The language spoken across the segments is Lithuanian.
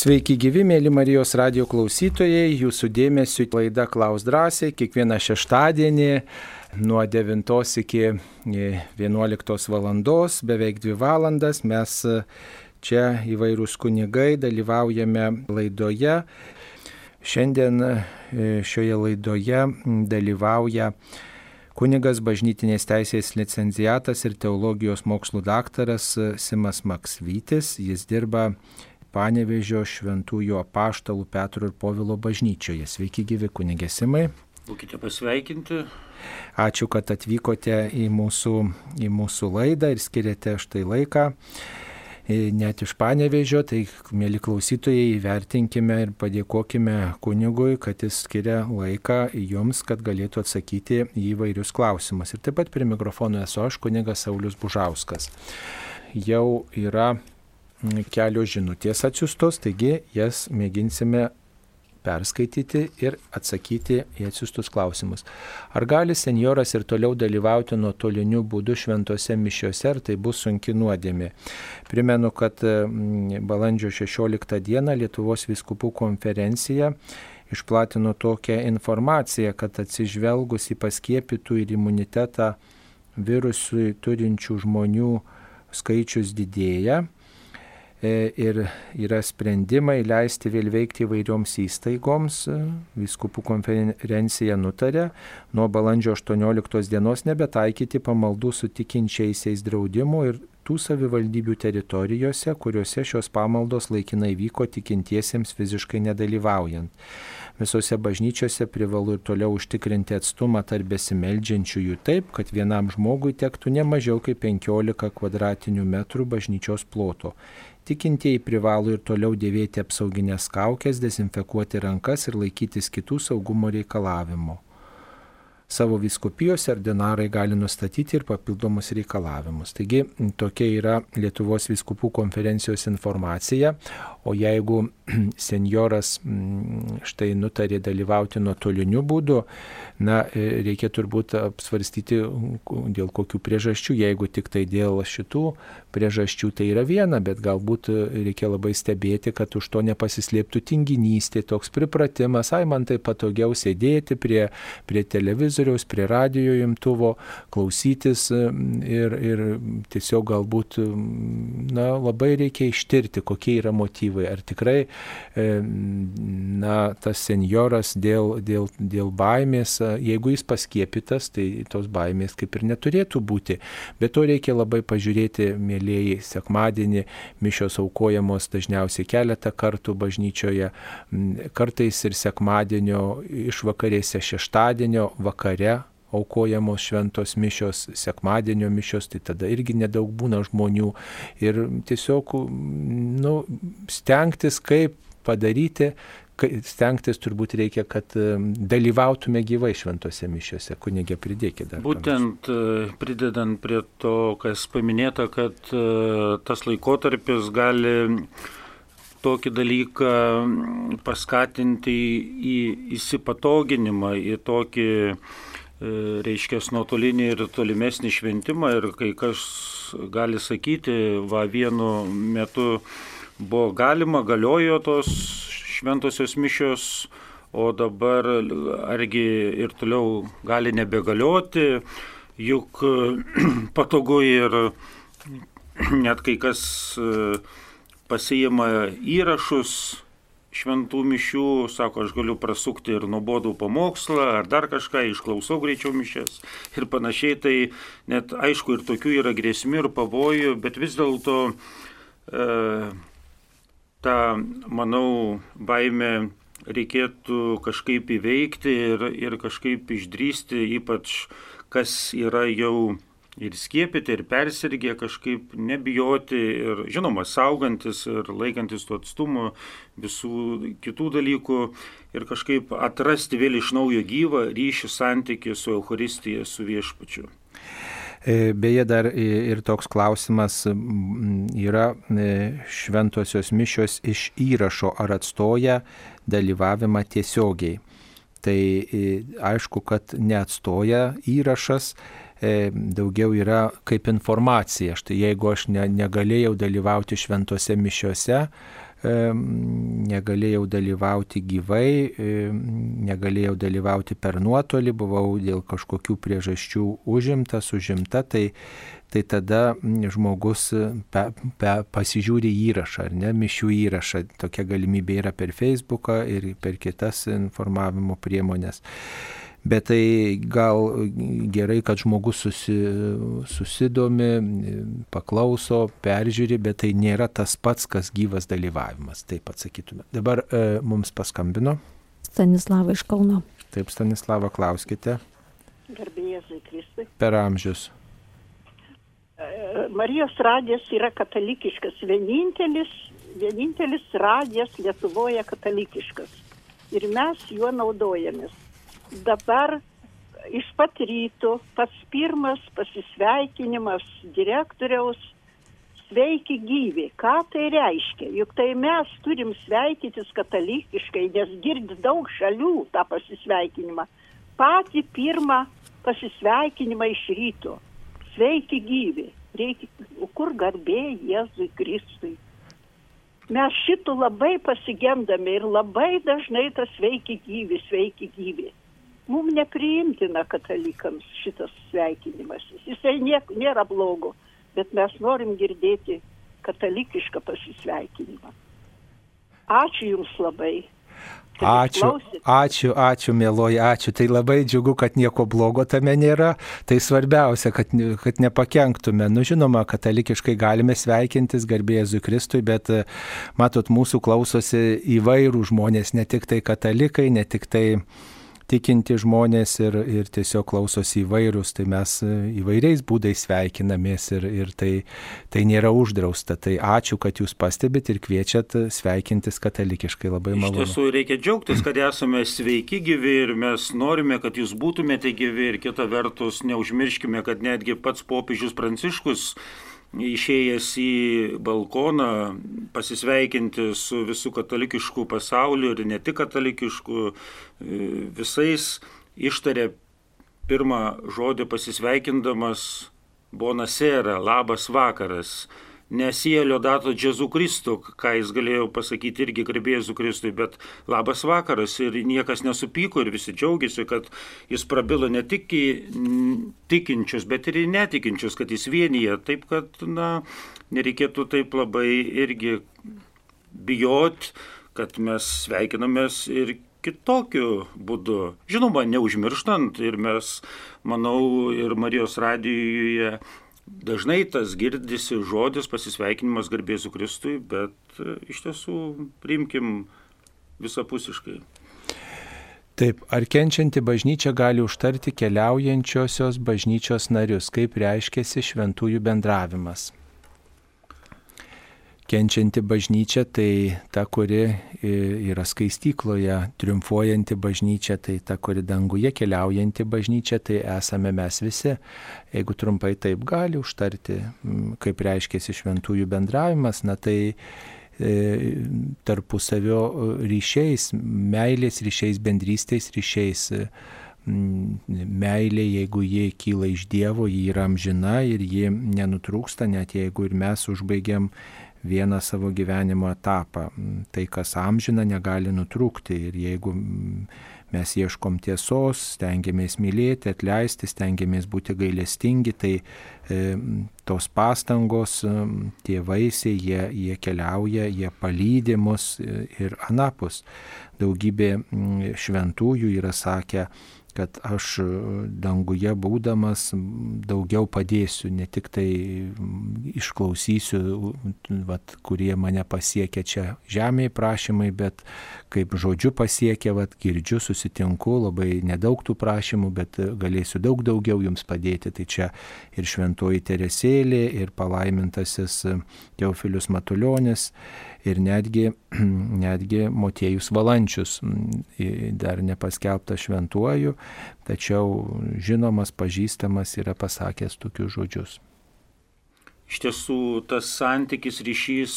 Sveiki gyvi, mėly Marijos radio klausytojai, jūsų dėmesio laida Klaus drąsiai, kiekvieną šeštadienį nuo 9 iki 11 val. beveik 2 valandas mes čia įvairūs kunigai dalyvaujame laidoje. Šiandien šioje laidoje dalyvauja kunigas bažnytinės teisės licenciatas ir teologijos mokslų daktaras Simas Maksvytis. Jis dirba Panevežio šventųjų apaštalų Petro ir Povilo bažnyčioje. Sveiki gyvi kunigėsimai. Būkite pasveikinti. Ačiū, kad atvykote į mūsų, į mūsų laidą ir skiriate štai laiką. E, net iš panevežio, tai mėly klausytojai, įvertinkime ir padėkokime kunigui, kad jis skiria laiką jums, kad galėtų atsakyti į įvairius klausimus. Ir taip pat prie mikrofono esu aš, kunigas Saulis Bužauskas. Jau yra kelios žinutės atsiustos, taigi jas mėginsime perskaityti ir atsakyti į atsiustus klausimus. Ar gali senjoras ir toliau dalyvauti nuotoliniu būdu šventose mišiuose, ar tai bus sunki nuodėmė? Primenu, kad mm, balandžio 16 dieną Lietuvos viskupų konferencija išplatino tokią informaciją, kad atsižvelgus į paskiepytų ir imunitetą virusui turinčių žmonių skaičius didėja, ir yra sprendimai leisti vėl veikti įvairioms įstaigoms. E, Viskupų konferencija nutarė nuo balandžio 18 dienos nebetaikyti pamaldų su tikinčiaisiais draudimu ir tų savivaldybių teritorijose, kuriuose šios pamaldos laikinai vyko tikintiesiems fiziškai nedalyvaujant. Visose bažnyčiose privalu ir toliau užtikrinti atstumą tarp besimeldžiančiųjų taip, kad vienam žmogui tektų ne mažiau kaip 15 kvadratinių metrų bažnyčios ploto. Tikintieji privalo ir toliau dėvėti apsauginės kaukės, dezinfekuoti rankas ir laikytis kitų saugumo reikalavimų. Savo viskupijose ordinarai gali nustatyti ir papildomus reikalavimus. Taigi tokia yra Lietuvos viskupų konferencijos informacija, o jeigu senjoras mm, štai nutarė dalyvauti nuotoliniu būdu, na, e, reikia turbūt apsvarstyti dėl kokių priežasčių, jeigu tik tai dėl šitų priežasčių tai yra viena, bet galbūt reikia labai stebėti, kad už to nepasislėptų tinginystė, toks pripratimas, ai man tai patogiau sėdėti prie, prie televizoriaus, prie radio imtuvo, klausytis ir, ir tiesiog galbūt na, labai reikia ištirti, kokie yra motyvai. Ar tikrai na, tas senjoras dėl, dėl, dėl baimės, jeigu jis paskiepytas, tai tos baimės kaip ir neturėtų būti. Bet to reikia labai pažiūrėti, mėlyjei, sekmadienį mišios aukojamos dažniausiai keletą kartų bažnyčioje, kartais ir sekmadienio išvakarėse šeštadienio vakare aukojamos šventos mišios, sekmadienio mišios, tai tada irgi nedaug būna žmonių. Ir tiesiog nu, stengtis, kaip padaryti, stengtis turbūt reikia, kad dalyvautume gyvai šventose mišiuose. Kunigė, pridėkite dar. Būtent e, pridedant prie to, kas paminėta, kad e, tas laikotarpis gali tokį dalyką paskatinti į įsipatoginimą, į tokį, e, reiškia, nuotolinį ir tolimesnį šventimą ir kai kas gali sakyti, va vienu metu buvo galima, galiojo tos šventosios mišios, o dabar argi ir toliau gali nebegalioti, juk patogu ir net kai kas uh, pasiima įrašus šventų mišių, sako, aš galiu prasukti ir nuobodų pamokslą, ar dar kažką, išklausau greičiau mišės ir panašiai. Tai net aišku ir tokių yra grėsmių ir pavojų, bet vis dėlto e, tą, manau, baimę reikėtų kažkaip įveikti ir, ir kažkaip išdrysti, ypač kas yra jau ir skiepyti, ir persirgę kažkaip nebijoti ir, žinoma, saugantis ir laikantis tų atstumų, visų kitų dalykų ir kažkaip atrasti vėl iš naujo gyvą ryšį santykių su Euharistija, su viešpačiu. E, beje, dar ir toks klausimas yra e, šventosios mišios iš įrašo ar atstoja dalyvavimą tiesiogiai. Tai e, aišku, kad neatstoja įrašas, E, daugiau yra kaip informacija. Štai jeigu aš ne, negalėjau dalyvauti šventose mišiuose, negalėjau dalyvauti gyvai, negalėjau dalyvauti per nuotolį, buvau dėl kažkokių priežasčių užimtas, užimta, tai, tai tada žmogus pe, pe, pasižiūri įrašą, ar ne, mišių įrašą. Tokia galimybė yra per Facebooką ir per kitas informavimo priemonės. Bet tai gal gerai, kad žmogus susi, susidomi, paklauso, peržiūri, bet tai nėra tas pats, kas gyvas dalyvavimas, taip atsakytume. Dabar e, mums paskambino. Stanislava iš Kauno. Taip, Stanislava, klauskite. Garbėjai Kristui. Per amžius. E, Marijos radijas yra katalikiškas, vienintelis, vienintelis radijas Lietuvoje katalikiškas. Ir mes juo naudojamės dabar iš pat ryto pats pirmas pasisveikinimas direktoriaus sveiki gyvi. Ką tai reiškia? Juk tai mes turim sveikytis katalikiškai, nes girdi daug šalių tą pasisveikinimą. Patį pirmą pasisveikinimą iš ryto. Sveiki gyvi. Reikia, kur garbė Jėzui Kristui. Mes šitų labai pasigendame ir labai dažnai tas sveiki gyvi, sveiki gyvi mums nepriimtina katalikams šitas sveikinimas. Jisai niek, nėra blogo, bet mes norim girdėti katalikišką pasisveikinimą. Ačiū Jums labai. Ačiū, ačiū, ačiū, mėloji, ačiū. Tai labai džiugu, kad nieko blogo tame nėra. Tai svarbiausia, kad, kad nepakenktume. Nu, žinoma, katalikiškai galime sveikintis garbėjai Kristui, bet matot, mūsų klausosi įvairių žmonės, ne tik tai katalikai, ne tik tai tikinti žmonės ir, ir tiesiog klausosi įvairius, tai mes e, įvairiais būdais sveikinamės ir, ir tai, tai nėra uždrausta. Tai ačiū, kad jūs pastebit ir kviečiat sveikintis katalikiškai labai malonu. Iš tiesų reikia džiaugtis, kad esame sveiki gyvi ir mes norime, kad jūs būtumėte gyvi ir kita vertus neužmirškime, kad netgi pats popiežius Pranciškus išėjęs į balkoną pasisveikinti su visų katalikiškų pasauliu ir ne tik katalikiškų, e, visais ištarė pirmą žodį pasisveikindamas Bonasera, labas vakaras nesijėlio dato Džezu Kristų, ką jis galėjo pasakyti irgi garbėzu Kristui, bet labas vakaras ir niekas nesupyko ir visi džiaugiasi, kad jis prabilo ne tik į tikinčius, bet ir į netikinčius, kad jis vienyje. Taip, kad, na, nereikėtų taip labai irgi bijot, kad mes sveikinamės ir kitokiu būdu. Žinoma, neužmirštant ir mes, manau, ir Marijos radijoje Dažnai tas girdisi žodis pasisveikinimas garbėsiu Kristui, bet e, iš tiesų priimkim visapusiškai. Taip, ar kenčianti bažnyčia gali užtarti keliaujančiosios bažnyčios narius, kaip reiškėsi šventųjų bendravimas? Kenčianti bažnyčia, tai ta, kuri yra skaistykloje, triumfuojanti bažnyčia, tai ta, kuri danguje keliaujanti bažnyčia, tai esame mes visi. Jeigu trumpai taip gali užtarti, kaip reiškėsi šventųjų bendravimas, na tai e, tarpusavio ryšiais, meilės ryšiais, bendrystės ryšiais meilė, jeigu jie kyla iš Dievo, ji yra amžina ir ji nenutrūksta, net jeigu ir mes užbaigiam vieną savo gyvenimo etapą. Tai, kas amžina, negali nutrūkti. Ir jeigu mes ieškom tiesos, stengiamės mylėti, atleisti, stengiamės būti gailestingi, tai e, tos pastangos, e, tie vaisiai, jie, jie keliauja, jie palydė mus e, ir anapus. Daugybė šventųjų yra sakę, kad aš danguje būdamas daugiau padėsiu, ne tik tai išklausysiu, vat, kurie mane pasiekia čia žemėje prašymai, bet kaip žodžiu pasiekia, vat, girdžiu, susitinku, labai nedaug tų prašymų, bet galėsiu daug daugiau jums padėti. Tai čia ir šventoji Teresėlė, ir palaimintasis Teofilius Matuljonis ir netgi, netgi Motiejus Valančius, dar nepaskelbtas šventuoju, tačiau žinomas, pažįstamas yra pasakęs tokius žodžius. Iš tiesų, tas santykis ryšys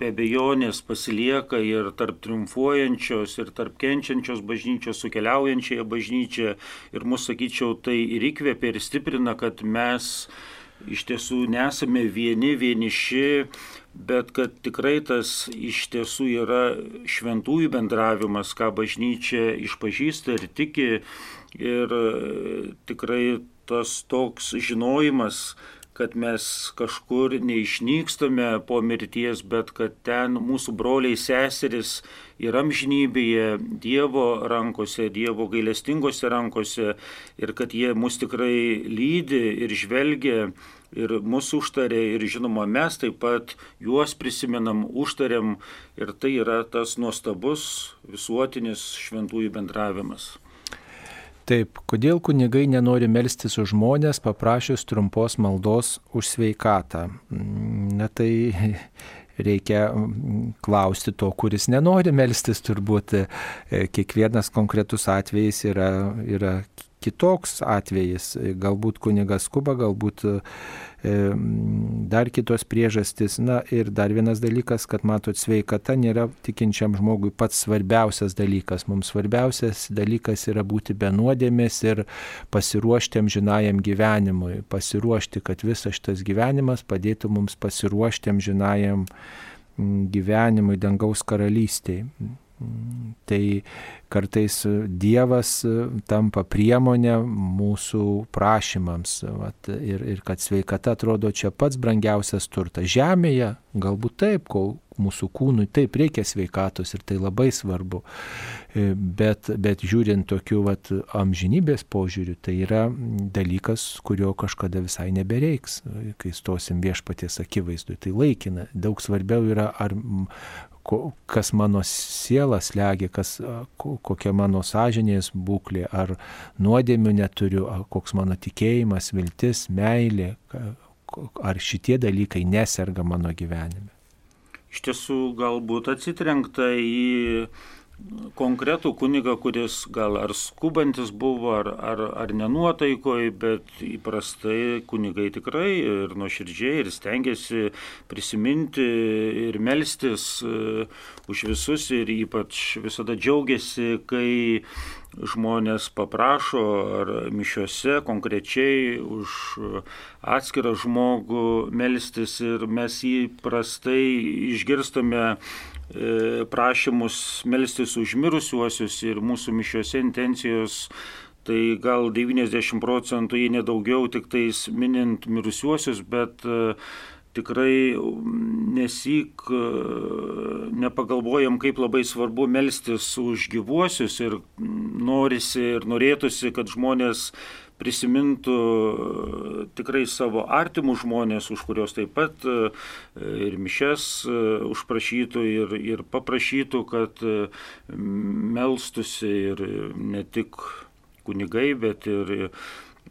be bejonės pasilieka ir tarp triumfuojančios, ir tarp kenčiančios bažnyčios, sukeliaujančioje bažnyčioje. Ir mūsų, sakyčiau, tai ir įkvėpia ir stiprina, kad mes iš tiesų nesame vieni, vieniši, bet kad tikrai tas iš tiesų yra šventųjų bendravimas, ką bažnyčia išpažįsta ir tiki. Ir tikrai tas toks žinojimas, kad mes kažkur neišnykstame po mirties, bet kad ten mūsų broliai seseris yra amžinybėje Dievo rankose, Dievo gailestingose rankose ir kad jie mus tikrai lydi ir žvelgia ir mūsų užtarė ir žinoma mes taip pat juos prisimenam, užtariam ir tai yra tas nuostabus visuotinis šventųjų bendravimas. Taip, kodėl kunigai nenori melstis už žmonės, paprašius trumpos maldos už sveikatą? Na tai reikia klausti to, kuris nenori melstis, turbūt e, kiekvienas konkretus atvejis yra, yra kitoks atvejis. Galbūt kunigas skuba, galbūt e, dar kitos priežastys. Na ir dar vienas dalykas, kad matot, sveikata nėra tikinčiam žmogui pats svarbiausias dalykas. Mums svarbiausias dalykas yra būti be nuodėmės ir pasiruošti amžinajam gyvenimui. Pasiruošti, kad visas šitas gyvenimas padėtų mums pasiruošti amžinajam gyvenimui dangaus karalystėje. Tai kartais Dievas tampa priemonė mūsų prašymams vat, ir, ir kad sveikata atrodo čia pats brangiausias turtas. Žemėje galbūt taip, kol mūsų kūnui taip reikia sveikatos ir tai labai svarbu, bet, bet žiūrint tokiu vat, amžinybės požiūriu, tai yra dalykas, kurio kažkada visai nebereiks, kai stosim viešpaties akivaizdui. Tai laikina, daug svarbiau yra, ar kas mano sielą slegia, kas, kokia mano sąžinės būklė, ar nuodėmių neturiu, koks mano tikėjimas, viltis, meilė, ar šitie dalykai neserga mano gyvenime. Iš tiesų galbūt atsitrenkta į konkretų kunigą, kuris gal ar skubantis buvo, ar, ar, ar nenuotaikoj, bet įprastai kunigai tikrai ir nuoširdžiai ir stengiasi prisiminti ir melstis e, už visus ir ypač visada džiaugiasi, kai žmonės paprašo ar mišiuose konkrečiai už atskirą žmogų melstis ir mes įprastai išgirstame prašymus melstis už mirusiuosius ir mūsų mišiuose intencijos tai gal 90 procentų, jei nedaugiau, tik tais minint mirusiuosius, bet e, tikrai nesyk e, nepagalvojam, kaip labai svarbu melstis už gyvuosius ir norisi ir norėtųsi, kad žmonės prisimintų e, tikrai savo artimus žmonės, už kurios taip pat e, ir mišes e, užprašytų ir, ir paprašytų, kad melstusi ir ne tik kunigai, bet ir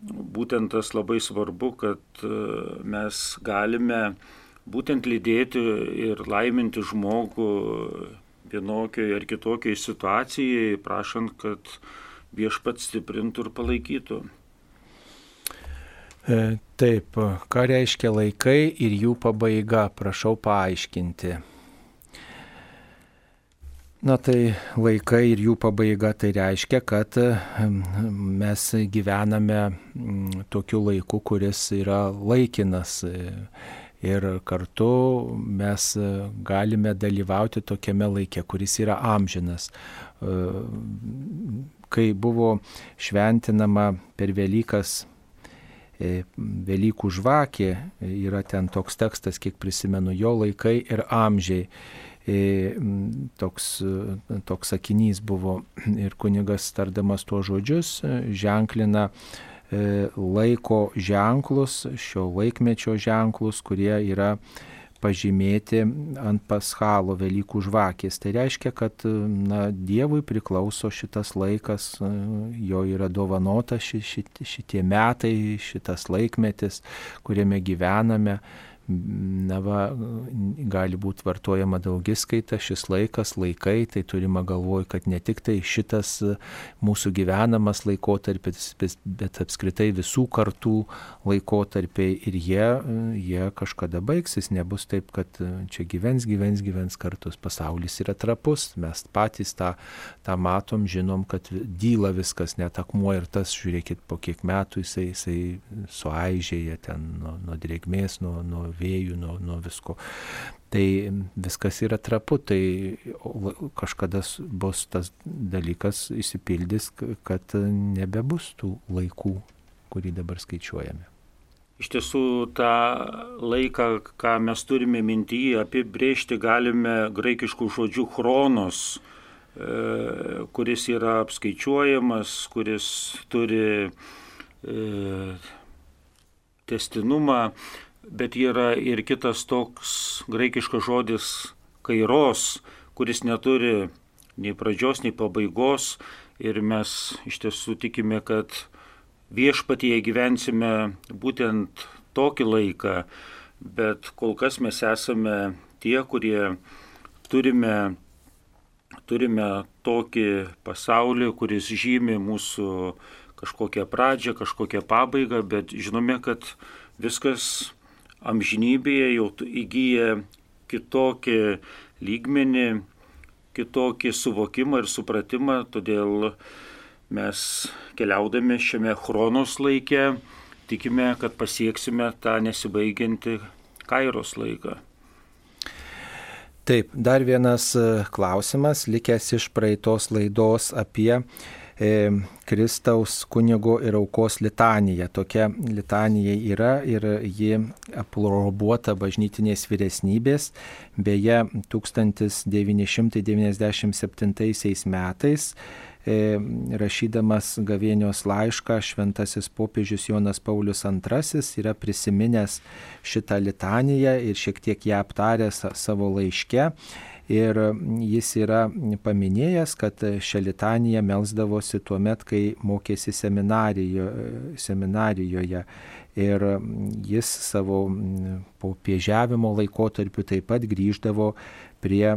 būtent tas labai svarbu, kad mes galime būtent lydėti ir laiminti žmogų vienokioje ar kitokioje situacijoje, prašant, kad viešpat stiprintų ir palaikytų. E, taip, ką reiškia laikai ir jų pabaiga, prašau paaiškinti. Na tai laikai ir jų pabaiga tai reiškia, kad mes gyvename tokiu laiku, kuris yra laikinas ir kartu mes galime dalyvauti tokiame laike, kuris yra amžinas. E, kai buvo šventinama per Velykas Velykų žvakė, yra ten toks tekstas, kiek prisimenu, jo laikai ir amžiai. E, toks, toks sakinys buvo ir kunigas tardamas tuos žodžius ženklina e, laiko ženklus, šio laikmečio ženklus, kurie yra pažymėti ant paschalo Velykų žvakės. Tai reiškia, kad na, Dievui priklauso šitas laikas, jo yra dovanota ši, ši, šitie metai, šitas laikmetis, kuriame gyvename na va, gali būti vartojama daugiskaita, šis laikas, laikai, tai turima galvoj, kad ne tik tai šitas mūsų gyvenamas laikotarpis, bet apskritai visų kartų laikotarpiai ir jie, jie kažkada baigsis, nebus taip, kad čia gyvens, gyvens, gyvens kartus, pasaulis yra trapus, mes patys tą, tą matom, žinom, kad dyla viskas, net akmuo ir tas, žiūrėkit, po kiek metų jisai, jisai suaižėja ten nuo, nuo drėgmės, nuo, nuo vėjų, nuo, nuo visko. Tai viskas yra trapu, tai kažkada bus tas dalykas įsipildys, kad nebebus tų laikų, kurį dabar skaičiuojame. Iš tiesų, tą laiką, ką mes turime mintyje, apibrėžti galime graikiškų žodžių chronos, e, kuris yra apskaičiuojamas, kuris turi e, testinumą, bet yra ir kitas toks graikiškas žodis kairos, kuris neturi nei pradžios, nei pabaigos. Ir mes iš tiesų tikime, kad viešpatyje gyvensime būtent tokį laiką, bet kol kas mes esame tie, kurie turime, turime tokį pasaulį, kuris žymi mūsų kažkokią pradžią, kažkokią pabaigą, bet žinome, kad viskas amžinybėje jau įgyja kitokį lygmenį, kitokį suvokimą ir supratimą, todėl mes keliaudami šiame chronos laike tikime, kad pasieksime tą nesibaigiantį kairos laiką. Taip, dar vienas e, klausimas, likęs iš praeitos laidos apie Kristaus kunigo ir aukos litaniją. Tokia litanija yra ir ji aplorobuota bažnytinės vyresnybės. Beje, 1997 metais E, rašydamas gavėnios laišką šventasis popiežius Jonas Paulius II yra prisiminęs šitą litaniją ir šiek tiek ją aptaręs savo laiške. Ir jis yra paminėjęs, kad šią litaniją melsdavosi tuo met, kai mokėsi seminarijo, seminarijoje. Ir jis savo popiežiavimo laikotarpiu taip pat grįždavo prie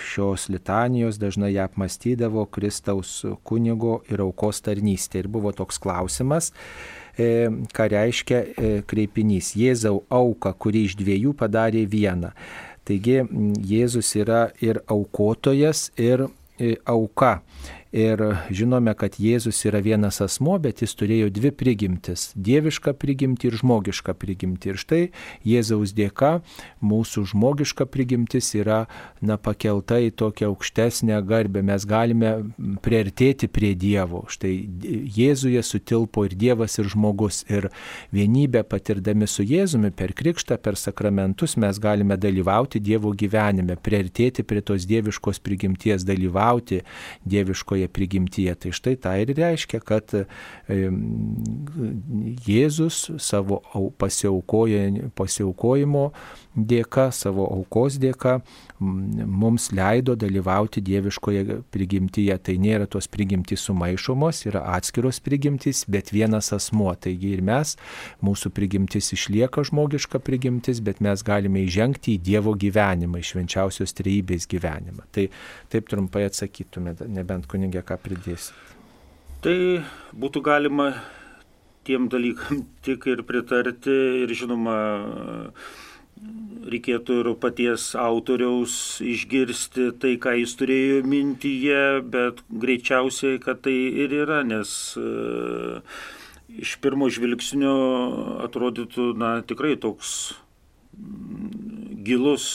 šios litanijos, dažnai ją apmastydavo Kristaus kunigo ir aukos tarnystė. Ir buvo toks klausimas, e, ką reiškia e, kreipinys Jėzau auka, kuri iš dviejų padarė vieną. Taigi Jėzus yra ir aukotojas, ir e, auka. Ir žinome, kad Jėzus yra vienas asmo, bet jis turėjo dvi prigimtis - dievišką prigimtį ir žmogišką prigimtį. Ir štai Jėzaus dėka mūsų žmogiška prigimtis yra na, pakelta į tokią aukštesnę garbę. Mes galime priartėti prie Dievo. Štai Jėzuje sutilpo ir Dievas, ir žmogus. Ir vienybę patirdami su Jėzumi per krikštą, per sakramentus mes galime dalyvauti Dievo gyvenime, priartėti prie tos dieviškos prigimties, dalyvauti dieviškoje žmogiškoje prigimtyje. Tai štai tai ir reiškia, kad Jėzus savo pasiaukojimo dėka, savo aukos dėka mums leido dalyvauti dieviškoje prigimtyje. Tai nėra tos prigimtys sumaišomos, yra atskiros prigimtys, bet vienas asmuo. Taigi ir mes, mūsų prigimtis išlieka žmogiška prigimtis, bet mes galime įžengti į Dievo gyvenimą, į švenčiausios trejybės gyvenimą. Tai taip trumpai atsakytume, nebent kunigė ką pridėsit. Tai būtų galima tiem dalykam tik ir pritarti ir žinoma, reikėtų ir paties autoriaus išgirsti tai, ką jis turėjo mintyje, bet greičiausiai, kad tai ir yra, nes e, iš pirmo žvilgsnio atrodytų, na, tikrai toks mm, gilus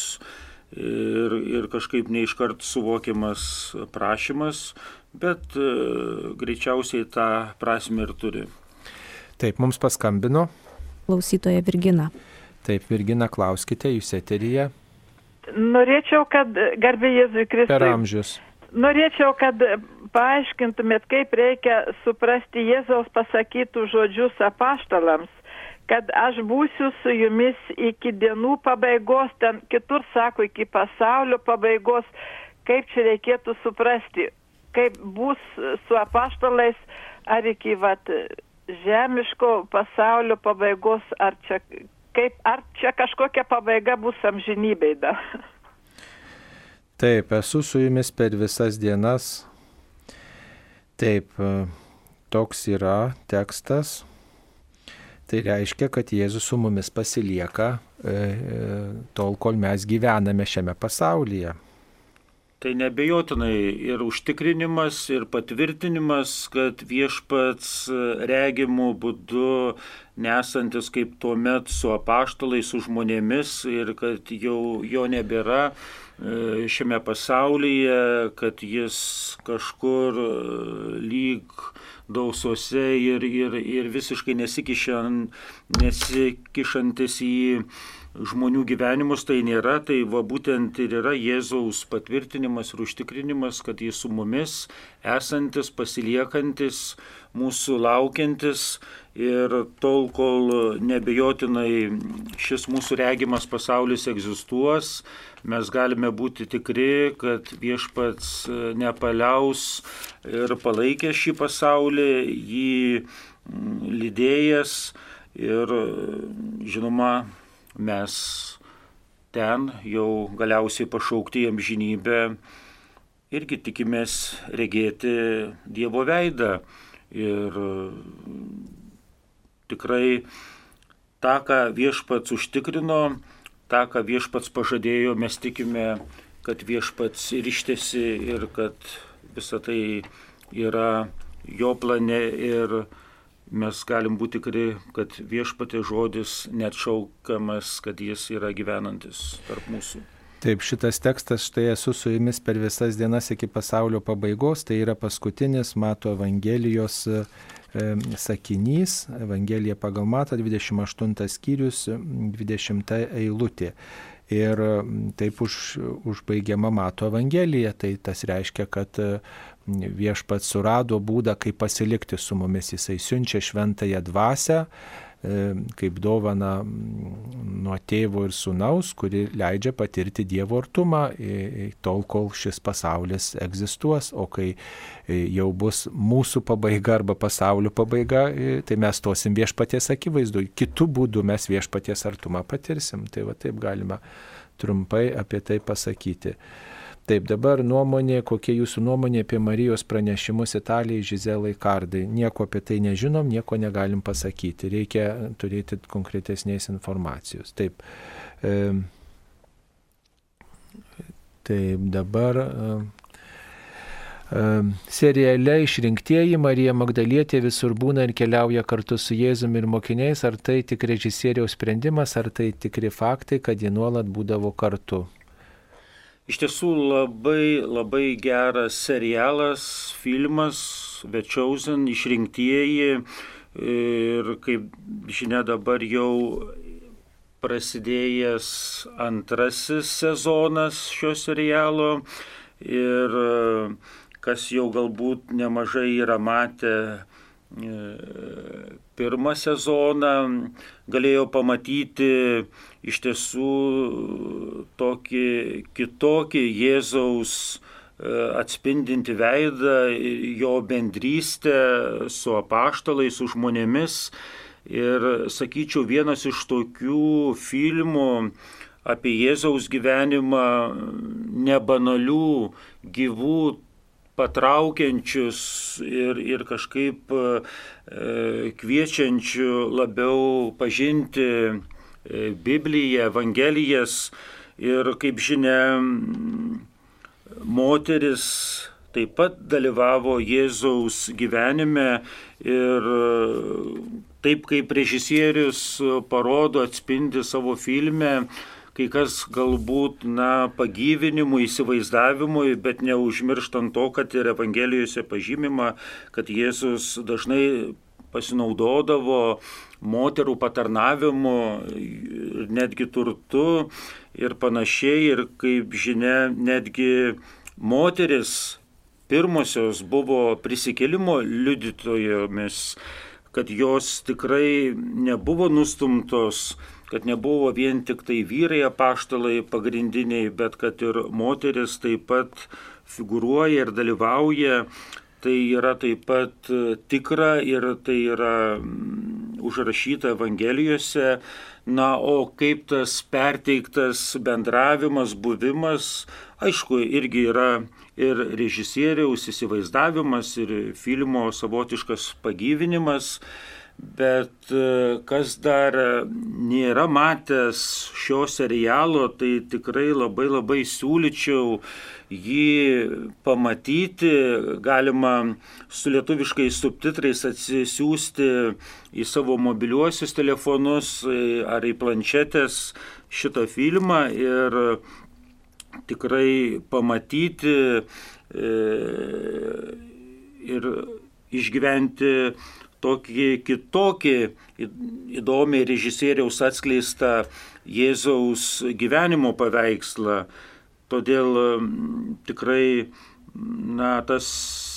ir, ir kažkaip neiškart suvokiamas prašymas, bet e, greičiausiai tą prasme ir turi. Taip, mums paskambino. Klausytoja Virgina. Taip, Virgina, klauskite, jūs eteryje. Norėčiau, kad garbė Jėzui Kristui. Per amžius. Norėčiau, kad paaiškintumėt, kaip reikia suprasti Jėzaus pasakytų žodžius apaštalams, kad aš būsiu su jumis iki dienų pabaigos, ten kitur sako iki pasaulio pabaigos, kaip čia reikėtų suprasti, kaip bus su apaštalais, ar iki vat, žemiško pasaulio pabaigos, ar čia kaip, ar čia kažkokia pabaiga bus amžinybei dar. Taip, esu su jumis per visas dienas. Taip, toks yra tekstas. Tai reiškia, kad Jėzus su mumis pasilieka e, e, tol, kol mes gyvename šiame pasaulyje. Tai nebejotinai ir užtikrinimas, ir patvirtinimas, kad viešpats regimų būdu nesantis kaip tuo met su apaštalais, su žmonėmis ir kad jau jo nebėra e, šiame pasaulyje, kad jis kažkur e, lyg dausose ir, ir, ir visiškai nesikišan, nesikišantis į žmonių gyvenimus tai nėra, tai va būtent ir yra Jėzaus patvirtinimas ir užtikrinimas, kad jis su mumis esantis, pasiliekantis, mūsų laukiantis ir tol, kol nebejotinai šis mūsų regimas pasaulis egzistuos, mes galime būti tikri, kad viešpats nepaliaus ir palaikė šį pasaulį, jį lydėjęs ir žinoma mes ten jau galiausiai pašaukti jam žinybę irgi tikimės regėti Dievo veidą. Ir tikrai tą, ką viešpats užtikrino, tą, ką viešpats pažadėjo, mes tikime, kad viešpats ir ištesi ir kad visa tai yra jo plane ir mes galim būti tikri, kad viešpatė žodis net šaukamas, kad jis yra gyvenantis tarp mūsų. Taip, šitas tekstas, štai esu su jumis per visas dienas iki pasaulio pabaigos, tai yra paskutinis Mato Evangelijos e, sakinys, Evangelija pagal Mato 28 skyrius, 20 eilutė. Ir taip už, užbaigiama Mato Evangelija, tai tas reiškia, kad viešpats surado būdą, kaip pasilikti su mumis. Jisai siunčia šventąją dvasę e, kaip dovana nuo tėvo ir sunaus, kuri leidžia patirti Dievo artumą tol, kol šis pasaulis egzistuos, o kai e, jau bus mūsų pabaiga arba pasaulio pabaiga, tai mes tosim viešpaties akivaizdu. Kitų būdų mes viešpaties artumą patirsim. Tai va taip galima trumpai apie tai pasakyti. Taip, dabar nuomonė, kokia jūsų nuomonė apie Marijos pranešimus Italijai, Žizelai, Kardai. Nieko apie tai nežinom, nieko negalim pasakyti. Reikia turėti konkretesnės informacijos. Taip. E, taip, dabar. E, seriale išrinktieji Marija Magdalietė visur būna ir keliauja kartu su Jėzumi ir mokiniais. Ar tai tik režisieriaus sprendimas, ar tai tikri faktai, kad jie nuolat būdavo kartu? Iš tiesų labai, labai geras serialas, filmas, Chosen, išrinktieji. Ir kaip žinia dabar jau prasidėjęs antrasis sezonas šio serialo. Ir kas jau galbūt nemažai yra matę pirmą sezoną galėjo pamatyti iš tiesų tokį kitokį Jėzaus e, atspindinti veidą, jo bendrystę su apaštalais, su žmonėmis. Ir sakyčiau, vienas iš tokių filmų apie Jėzaus gyvenimą nebanalių, gyvų, patraukiančius ir, ir kažkaip e, kviečiančių labiau pažinti e, Bibliją, Evangelijas. Ir kaip žinia, moteris taip pat dalyvavo Jėzaus gyvenime ir taip kaip režisierius parodo, atspindi savo filme, kai kas galbūt, na, pagyvinimui, įsivaizdavimui, bet neužmirštant to, kad ir Evangelijose pažymima, kad Jėzus dažnai pasinaudodavo moterų patarnavimu, netgi turtu ir panašiai. Ir kaip žinia, netgi moteris pirmosios buvo prisikėlimo liudytojomis, kad jos tikrai nebuvo nustumtos kad nebuvo vien tik tai vyrai apaštalai pagrindiniai, bet kad ir moteris taip pat figuruoja ir dalyvauja. Tai yra taip pat tikra ir tai yra mm, užrašyta Evangelijose. Na, o kaip tas perteiktas bendravimas, buvimas, aišku, irgi yra ir režisieriaus įsivaizdavimas, ir filmo savotiškas pagyvinimas Bet e, kas dar nėra matęs šio serialo, tai tikrai labai labai siūlyčiau jį pamatyti, galima su lietuviškais subtitrais atsisiųsti į savo mobiliuosius telefonus e, ar į planšetės šitą filmą ir tikrai pamatyti e, ir išgyventi tokį kitokį įdomiai režisieriaus atskleistą Jėzaus gyvenimo paveikslą. Todėl tikrai na, tas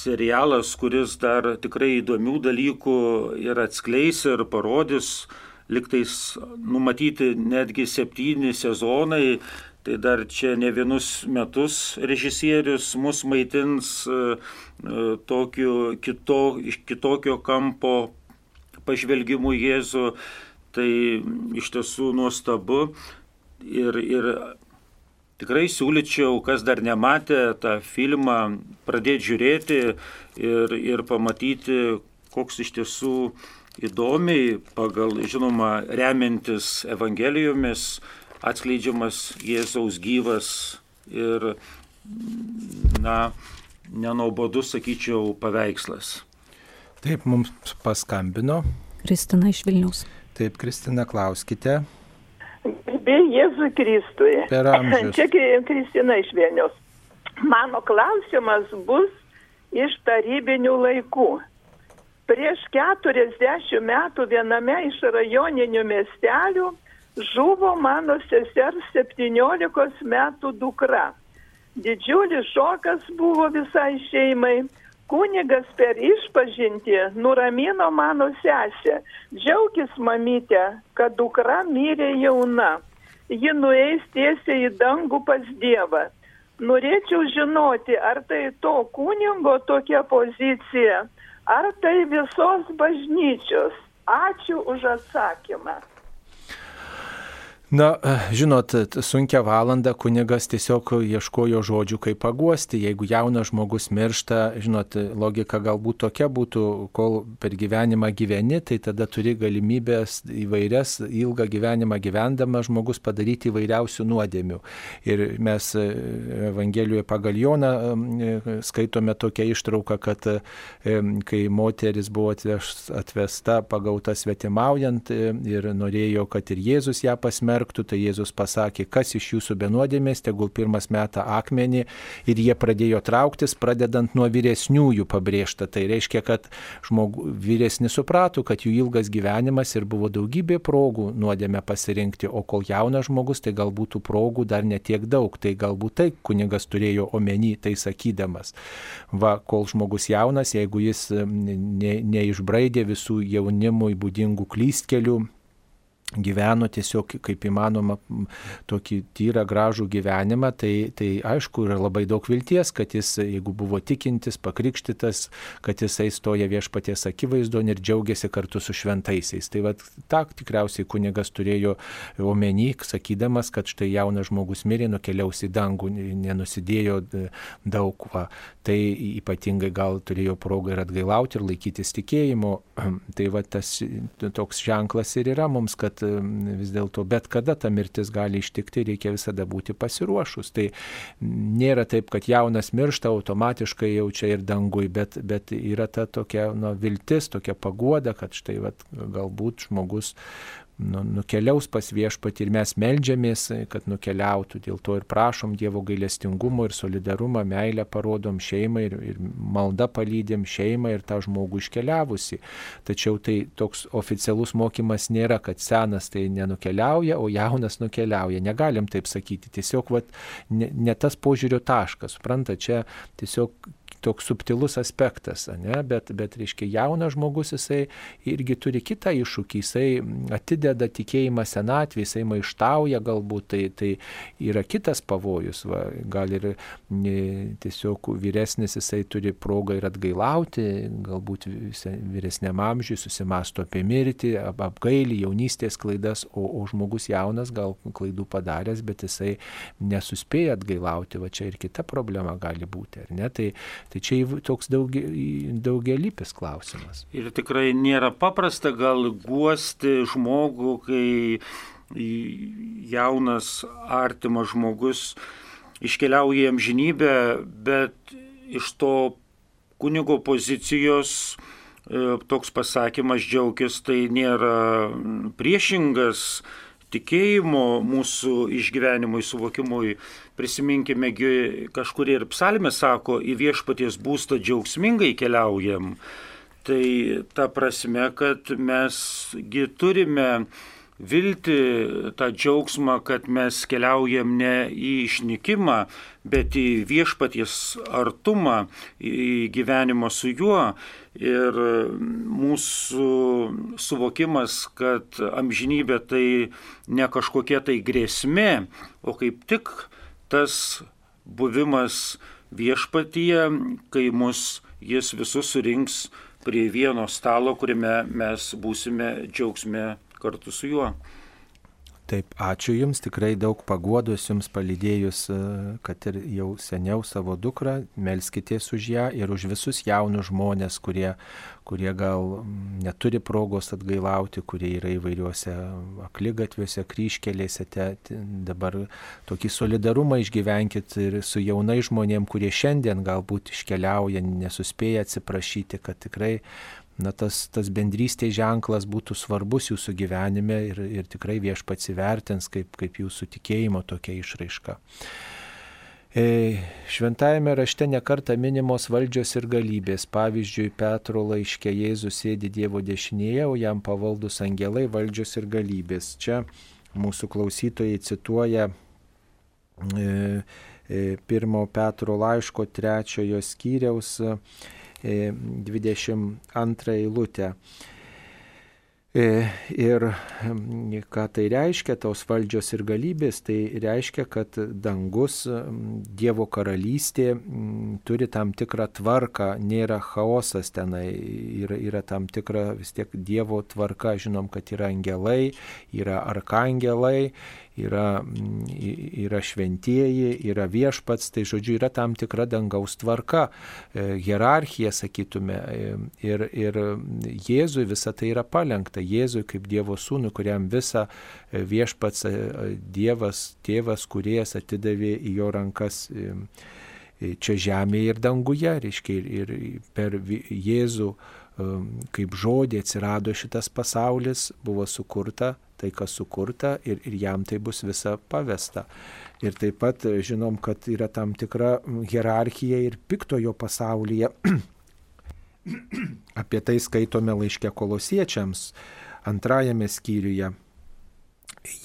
serialas, kuris dar tikrai įdomių dalykų ir atskleis ir parodys, liktais numatyti netgi septyni sezonai, tai dar čia ne vienus metus režisierius mus maitins e, e, tokiu kito, iš kitokio kampo pažvelgimu Jėzų. Tai iš tiesų nuostabu ir, ir tikrai siūlyčiau, kas dar nematė tą filmą, pradėti žiūrėti ir, ir pamatyti, koks iš tiesų įdomiai, pagal, žinoma, remiantis Evangelijomis, atskleidžiamas Jėzaus gyvas ir, na, nenobodus, sakyčiau, paveikslas. Taip, mums paskambino. Kristina iš Vilniaus. Taip, Kristina, klauskite. Be Jėzų Kristui. Per amžius. Čia Kristina iš Vilniaus. Mano klausimas bus iš tarybinių laikų. Prieš 40 metų viename iš rajoninių miestelių žuvo mano sesers 17 metų dukra. Didžiulis šokas buvo visai šeimai. Kunigas per išpažinti nuramino mano sesę. Džiaugis mamytė, kad dukra mirė jauna. Ji nueis tiesiai į dangų pas Dievą. Norėčiau žinoti, ar tai to kunigo tokia pozicija, ar tai visos bažnyčios. Ačiū už atsakymą. Na, žinot, sunkia valanda kunigas tiesiog ieškojo žodžių, kaip paguosti. Jeigu jaunas žmogus miršta, žinot, logika galbūt tokia būtų, kol per gyvenimą gyveni, tai tada turi galimybės įvairias, ilgą gyvenimą gyvendamas žmogus padaryti įvairiausių nuodėmių. Ir mes e, Evangelijoje pagal Joną e, skaitome tokią ištrauką, kad e, kai moteris buvo atvesta pagauta svetimaujant ir norėjo, kad ir Jėzus ją pasmerktų, smerktų, tai Jėzus pasakė, kas iš jūsų benuodėmės, tegul pirmas metą akmenį ir jie pradėjo trauktis, pradedant nuo vyresniųjų pabrėžta. Tai reiškia, kad žmogu, vyresni suprato, kad jų ilgas gyvenimas ir buvo daugybė progų nuodėmę pasirinkti, o kol jaunas žmogus, tai galbūt tų progų dar netiek daug. Tai galbūt tai kunigas turėjo omeny, tai sakydamas. Va, kol žmogus jaunas, jeigu jis ne, neišbraidė visų jaunimui būdingų klystkelių, gyveno tiesiog kaip įmanoma tokį tyrą, gražų gyvenimą, tai, tai aišku yra labai daug vilties, kad jis, jeigu buvo tikintis, pakrikštytas, kad jisai stoja viešpaties akivaizdo ir džiaugiasi kartu su šventaisiais. Tai vad, tą tikriausiai kunigas turėjo omeny, sakydamas, kad štai jaunas žmogus mirė, nukeliaus į dangų, nenusidėjo daug. Va. Tai ypatingai gal turėjo progą ir atgailauti ir laikytis tikėjimo. Tai va tas toks ženklas ir yra mums, kad vis dėlto bet kada ta mirtis gali ištikti, reikia visada būti pasiruošus. Tai nėra taip, kad jaunas miršta automatiškai jau čia ir dangui, bet, bet yra ta tokia nu, viltis, tokia pagoda, kad štai vat, galbūt žmogus nu, nukeliaus pas viešpatį ir mes melžiamės, kad nukeliautų. Dėl to ir prašom Dievo gailestingumo ir solidarumą, meilę parodom šeimai ir, ir malda palydėm šeimą ir tą žmogų iškeliavusi. Tačiau tai toks oficialus mokymas nėra, kad senas tai nenukeliauja, o jaunas nukeliauja. Negalim taip sakyti. Tiesiog vat, ne, ne tas požiūrio taškas. Supranta, čia tiesiog toks subtilus aspektas, ne? bet, bet reiškia jaunas žmogus, jisai irgi turi kitą iššūkį, jisai atideda tikėjimą senatvį, jisai maištauja galbūt, tai, tai yra kitas pavojus, va, gal ir tiesiog vyresnis jisai turi progą ir atgailauti, galbūt vyresniam amžiui susimasto apie mirtį, ap, apgailį, jaunystės klaidas, o, o žmogus jaunas gal klaidų padaręs, bet jisai nesuspėja atgailauti, va čia ir kita problema gali būti, ar ne? Tai Tai čia toks daugia, daugelįpis klausimas. Ir tikrai nėra paprasta gal guosti žmogų, kai jaunas, artimas žmogus iškeliauja į amžinybę, bet iš to kunigo pozicijos e, toks pasakymas džiaugis tai nėra priešingas tikėjimo mūsų išgyvenimui, suvokimui. Prisiminkime, kažkur ir psalmė sako, į viešpaties būstą džiaugsmingai keliaujam. Tai ta prasme, kad mesgi turime viltį, tą džiaugsmą, kad mes keliaujam ne į išnykimą, bet į viešpaties artumą, į gyvenimą su juo. Ir mūsų suvokimas, kad amžinybė tai ne kažkokia tai grėsmė, o kaip tik tas buvimas viešpatyje, kai mus jis visus surinks prie vieno stalo, kuriame mes būsime džiaugsme kartu su juo. Taip, ačiū Jums, tikrai daug paguodos Jums palydėjus, e, kad ir jau seniau savo dukrą, melskitės už ją ir už visus jaunus žmonės, kurie, kurie gal neturi progos atgailauti, kurie yra įvairiuose aklygatviuose, kryškelėse. Te, te, dabar tokį solidarumą išgyvenkit ir su jaunai žmonėm, kurie šiandien galbūt iškeliauja, nesuspėja atsiprašyti, kad tikrai na, tas, tas bendrystės ženklas būtų svarbus jūsų gyvenime ir, ir tikrai viešpats įvertins kaip, kaip jūsų tikėjimo tokia išraiška. E, šventajame rašte nekarta minimos valdžios ir galybės. Pavyzdžiui, Petro laiškė Jėzus sėdi Dievo dešinėje, o jam pavaldus angelai valdžios ir galybės. Čia mūsų klausytojai cituoja e, e, pirmo Petro laiško trečiojo skyriaus 22 eilutę. E, ir ką tai reiškia, tos valdžios ir galybės, tai reiškia, kad dangus, Dievo karalystė turi tam tikrą tvarką, nėra chaosas tenai, yra, yra tam tikra vis tiek Dievo tvarka, žinom, kad yra angelai, yra arkangelai, yra, yra šventieji, yra viešpats, tai žodžiu yra tam tikra dangaus tvarka, e, hierarchija, sakytume. E, ir, ir Jėzui visa tai yra palengta. Jėzui kaip Dievo sūnui, kuriam visa e, viešpats Dievas, tėvas, kuriejas atidavė į jo rankas čia žemėje ir danguje, reiškia, ir, ir per Jėzų kaip žodį atsirado šitas pasaulis, buvo sukurta tai, kas sukurta ir, ir jam tai bus visa pavesta. Ir taip pat žinom, kad yra tam tikra hierarchija ir piktojo pasaulyje. Apie tai skaitome laiške kolosiečiams antrajame skyriuje.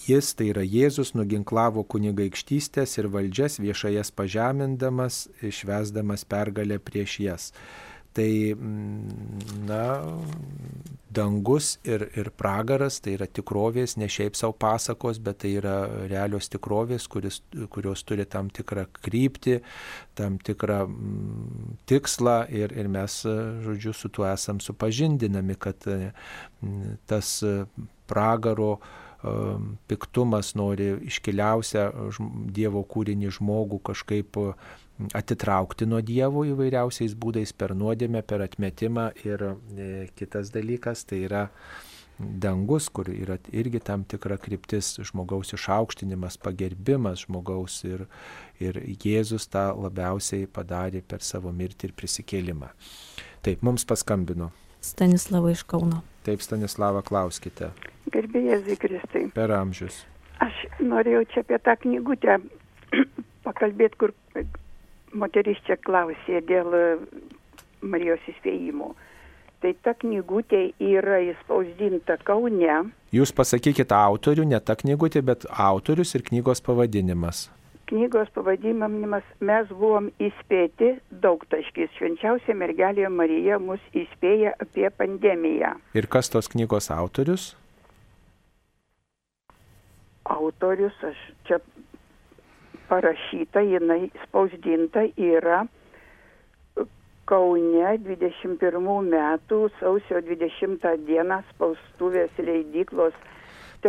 Jis, tai yra Jėzus, nuginklavo kunigaikštystės ir valdžias viešai jas pažemindamas, išvesdamas pergalę prieš jas. Tai, mm, na, dangus ir, ir pragaras tai yra tikrovės, ne šiaip savo pasakos, bet tai yra realios tikrovės, kuris, kurios turi tam tikrą kryptį, tam tikrą mm, tikslą ir, ir mes, žodžiu, su tuo esam supažindinami, kad mm, tas pragaro piktumas nori iškiliausią Dievo kūrinį žmogų kažkaip atitraukti nuo Dievo įvairiausiais būdais per nuodėmę, per atmetimą ir e, kitas dalykas tai yra dangus, kur yra irgi tam tikra kryptis žmogaus išaukštinimas, pagerbimas žmogaus ir, ir Jėzus tą labiausiai padarė per savo mirtį ir prisikėlimą. Taip, mums paskambino. Stanislava iš Kauno. Taip, Stanislava, klauskite. Gerbėjai Zikristai. Per amžius. Aš norėjau čia apie tą knygutę pakalbėti, kur moteris čia klausė dėl e, Marijos įspėjimų. Tai ta knygutė yra įspausdinta Kaune. Jūs pasakykite autorių, ne ta knygutė, bet autorius ir knygos pavadinimas. Knygos pavadinimas mes buvom įspėti daug taškis. Švenčiausia mergelė Marija mus įspėja apie pandemiją. Ir kas tos knygos autorius? Autorius, aš čia parašyta, jinai spausdinta yra Kaune 21 metų sausio 20 dieną spaustuvės leidyklos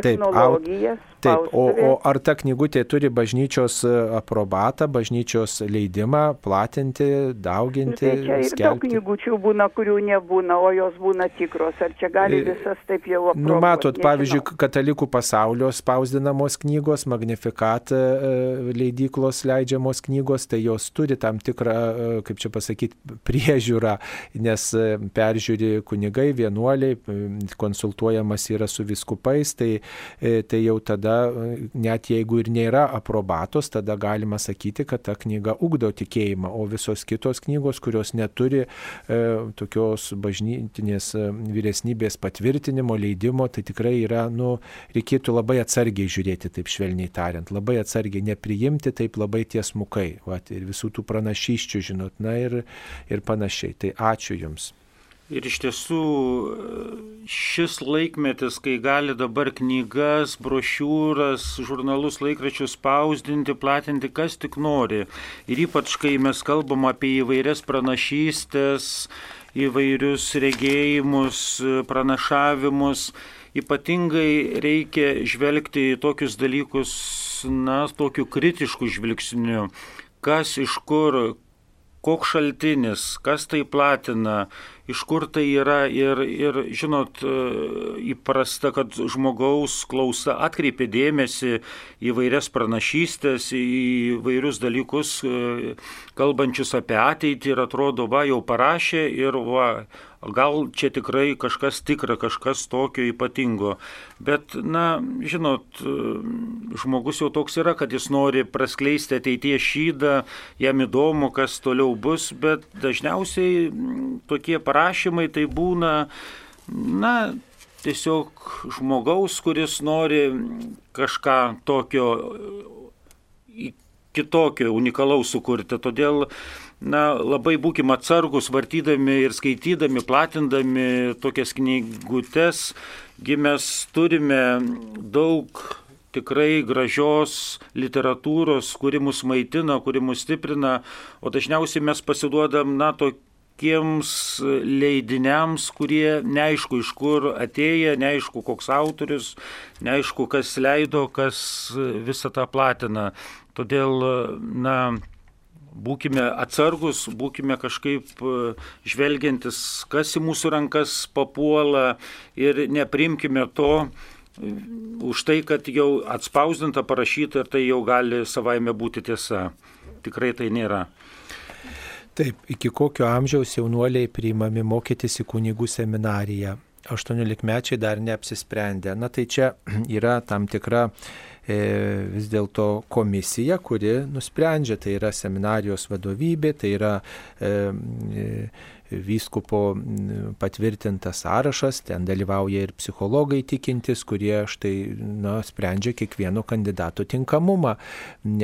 technologijas. Taip, o, spaustuvės. o ar ta knygutė turi bažnyčios e, aprobatą, bažnyčios leidimą platinti, dauginti, Tai čia ir daug skelbti? knygučių būna, kurių nebūna, o jos būna tikros. Ar čia gali E, visas taip jau aprobuoti? Nu, matot, Nežinau. pavyzdžiui, katalikų pasaulio spausdinamos knygos, Magnificat e, leidyklos leidžiamos knygos, tai jos turi tam tikrą, kaip čia pasakyti, priežiūrą, nes peržiūri kunigai, vienuoliai, konsultuojamas yra su viskupais, tai, tai jau tada, e, net jeigu ir nėra aprobatos, tada galima sakyti, kad ta knyga ugdo tikėjimą, o visos kitos knygos, kurios neturi e, tokios bažnytinės e, vyresnybės patvirtinimo, leidimo, tai tikrai yra, nu, reikėtų labai atsargiai žiūrėti, taip švelniai tariant, labai atsargiai nepriimti taip labai tiesmukai, vat, ir visų tų pranašyščių, žinot, na ir, ir panašiai. Tai ačiū Jums. Ir iš tiesų šis laikmetis, kai gali dabar knygas, brošiūras, žurnalus, laikračius spausdinti, platinti, kas tik nori. Ir ypač, kai mes kalbam apie įvairias pranašystės, įvairius regėjimus, pranašavimus, ypatingai reikia žvelgti į tokius dalykus, na, tokiu kritišku žvilgsniu. Kas iš kur, koks šaltinis, kas tai platina, iš kur tai yra ir, ir žinot, įprasta, kad žmogaus klausa atkreipia dėmesį į vairias pranašystės, į vairius dalykus, e, kalbančius apie ateitį ir atrodo, va, jau parašė ir va, gal čia tikrai kažkas tikra, kažkas tokio ypatingo. Bet, na, žinot, žmogus jau toks yra, kad jis nori praskleisti ateities šydą, jam įdomu, kas toliau bus, bet dažniausiai tokie parašymai tai būna, na, tiesiog žmogaus, kuris nori kažką tokio kitokio, unikalaus sukurti. Todėl na, labai būkime atsargus, vartydami ir skaitydami, platindami tokias knygutes, mes turime daug tikrai gražios literatūros, kuri mus maitina, kuri mus stiprina, o dažniausiai mes pasiduodam, na, tokiems leidiniams, kurie neaišku iš kur atėję, neaišku koks autorius, neaišku kas leido, kas visą tą platina. Todėl, na, būkime atsargus, būkime kažkaip e, žvelgiantis, kas į mūsų rankas papuola ir neprimkime to e, už tai, kad jau atspausdinta, parašyta ir tai jau gali savaime būti tiesa. Tikrai tai nėra. Taip, iki kokio amžiaus jaunuoliai priimami mokytis į kunigų seminariją. 18 mečiai dar neapsisprendę. Na tai čia yra tam tikra e, vis dėlto komisija, kuri nusprendžia, tai yra seminarijos vadovybė, tai yra e, e, vyskupo patvirtintas sąrašas, ten dalyvauja ir psichologai tikintis, kurie štai na, sprendžia kiekvieno kandidato tinkamumą.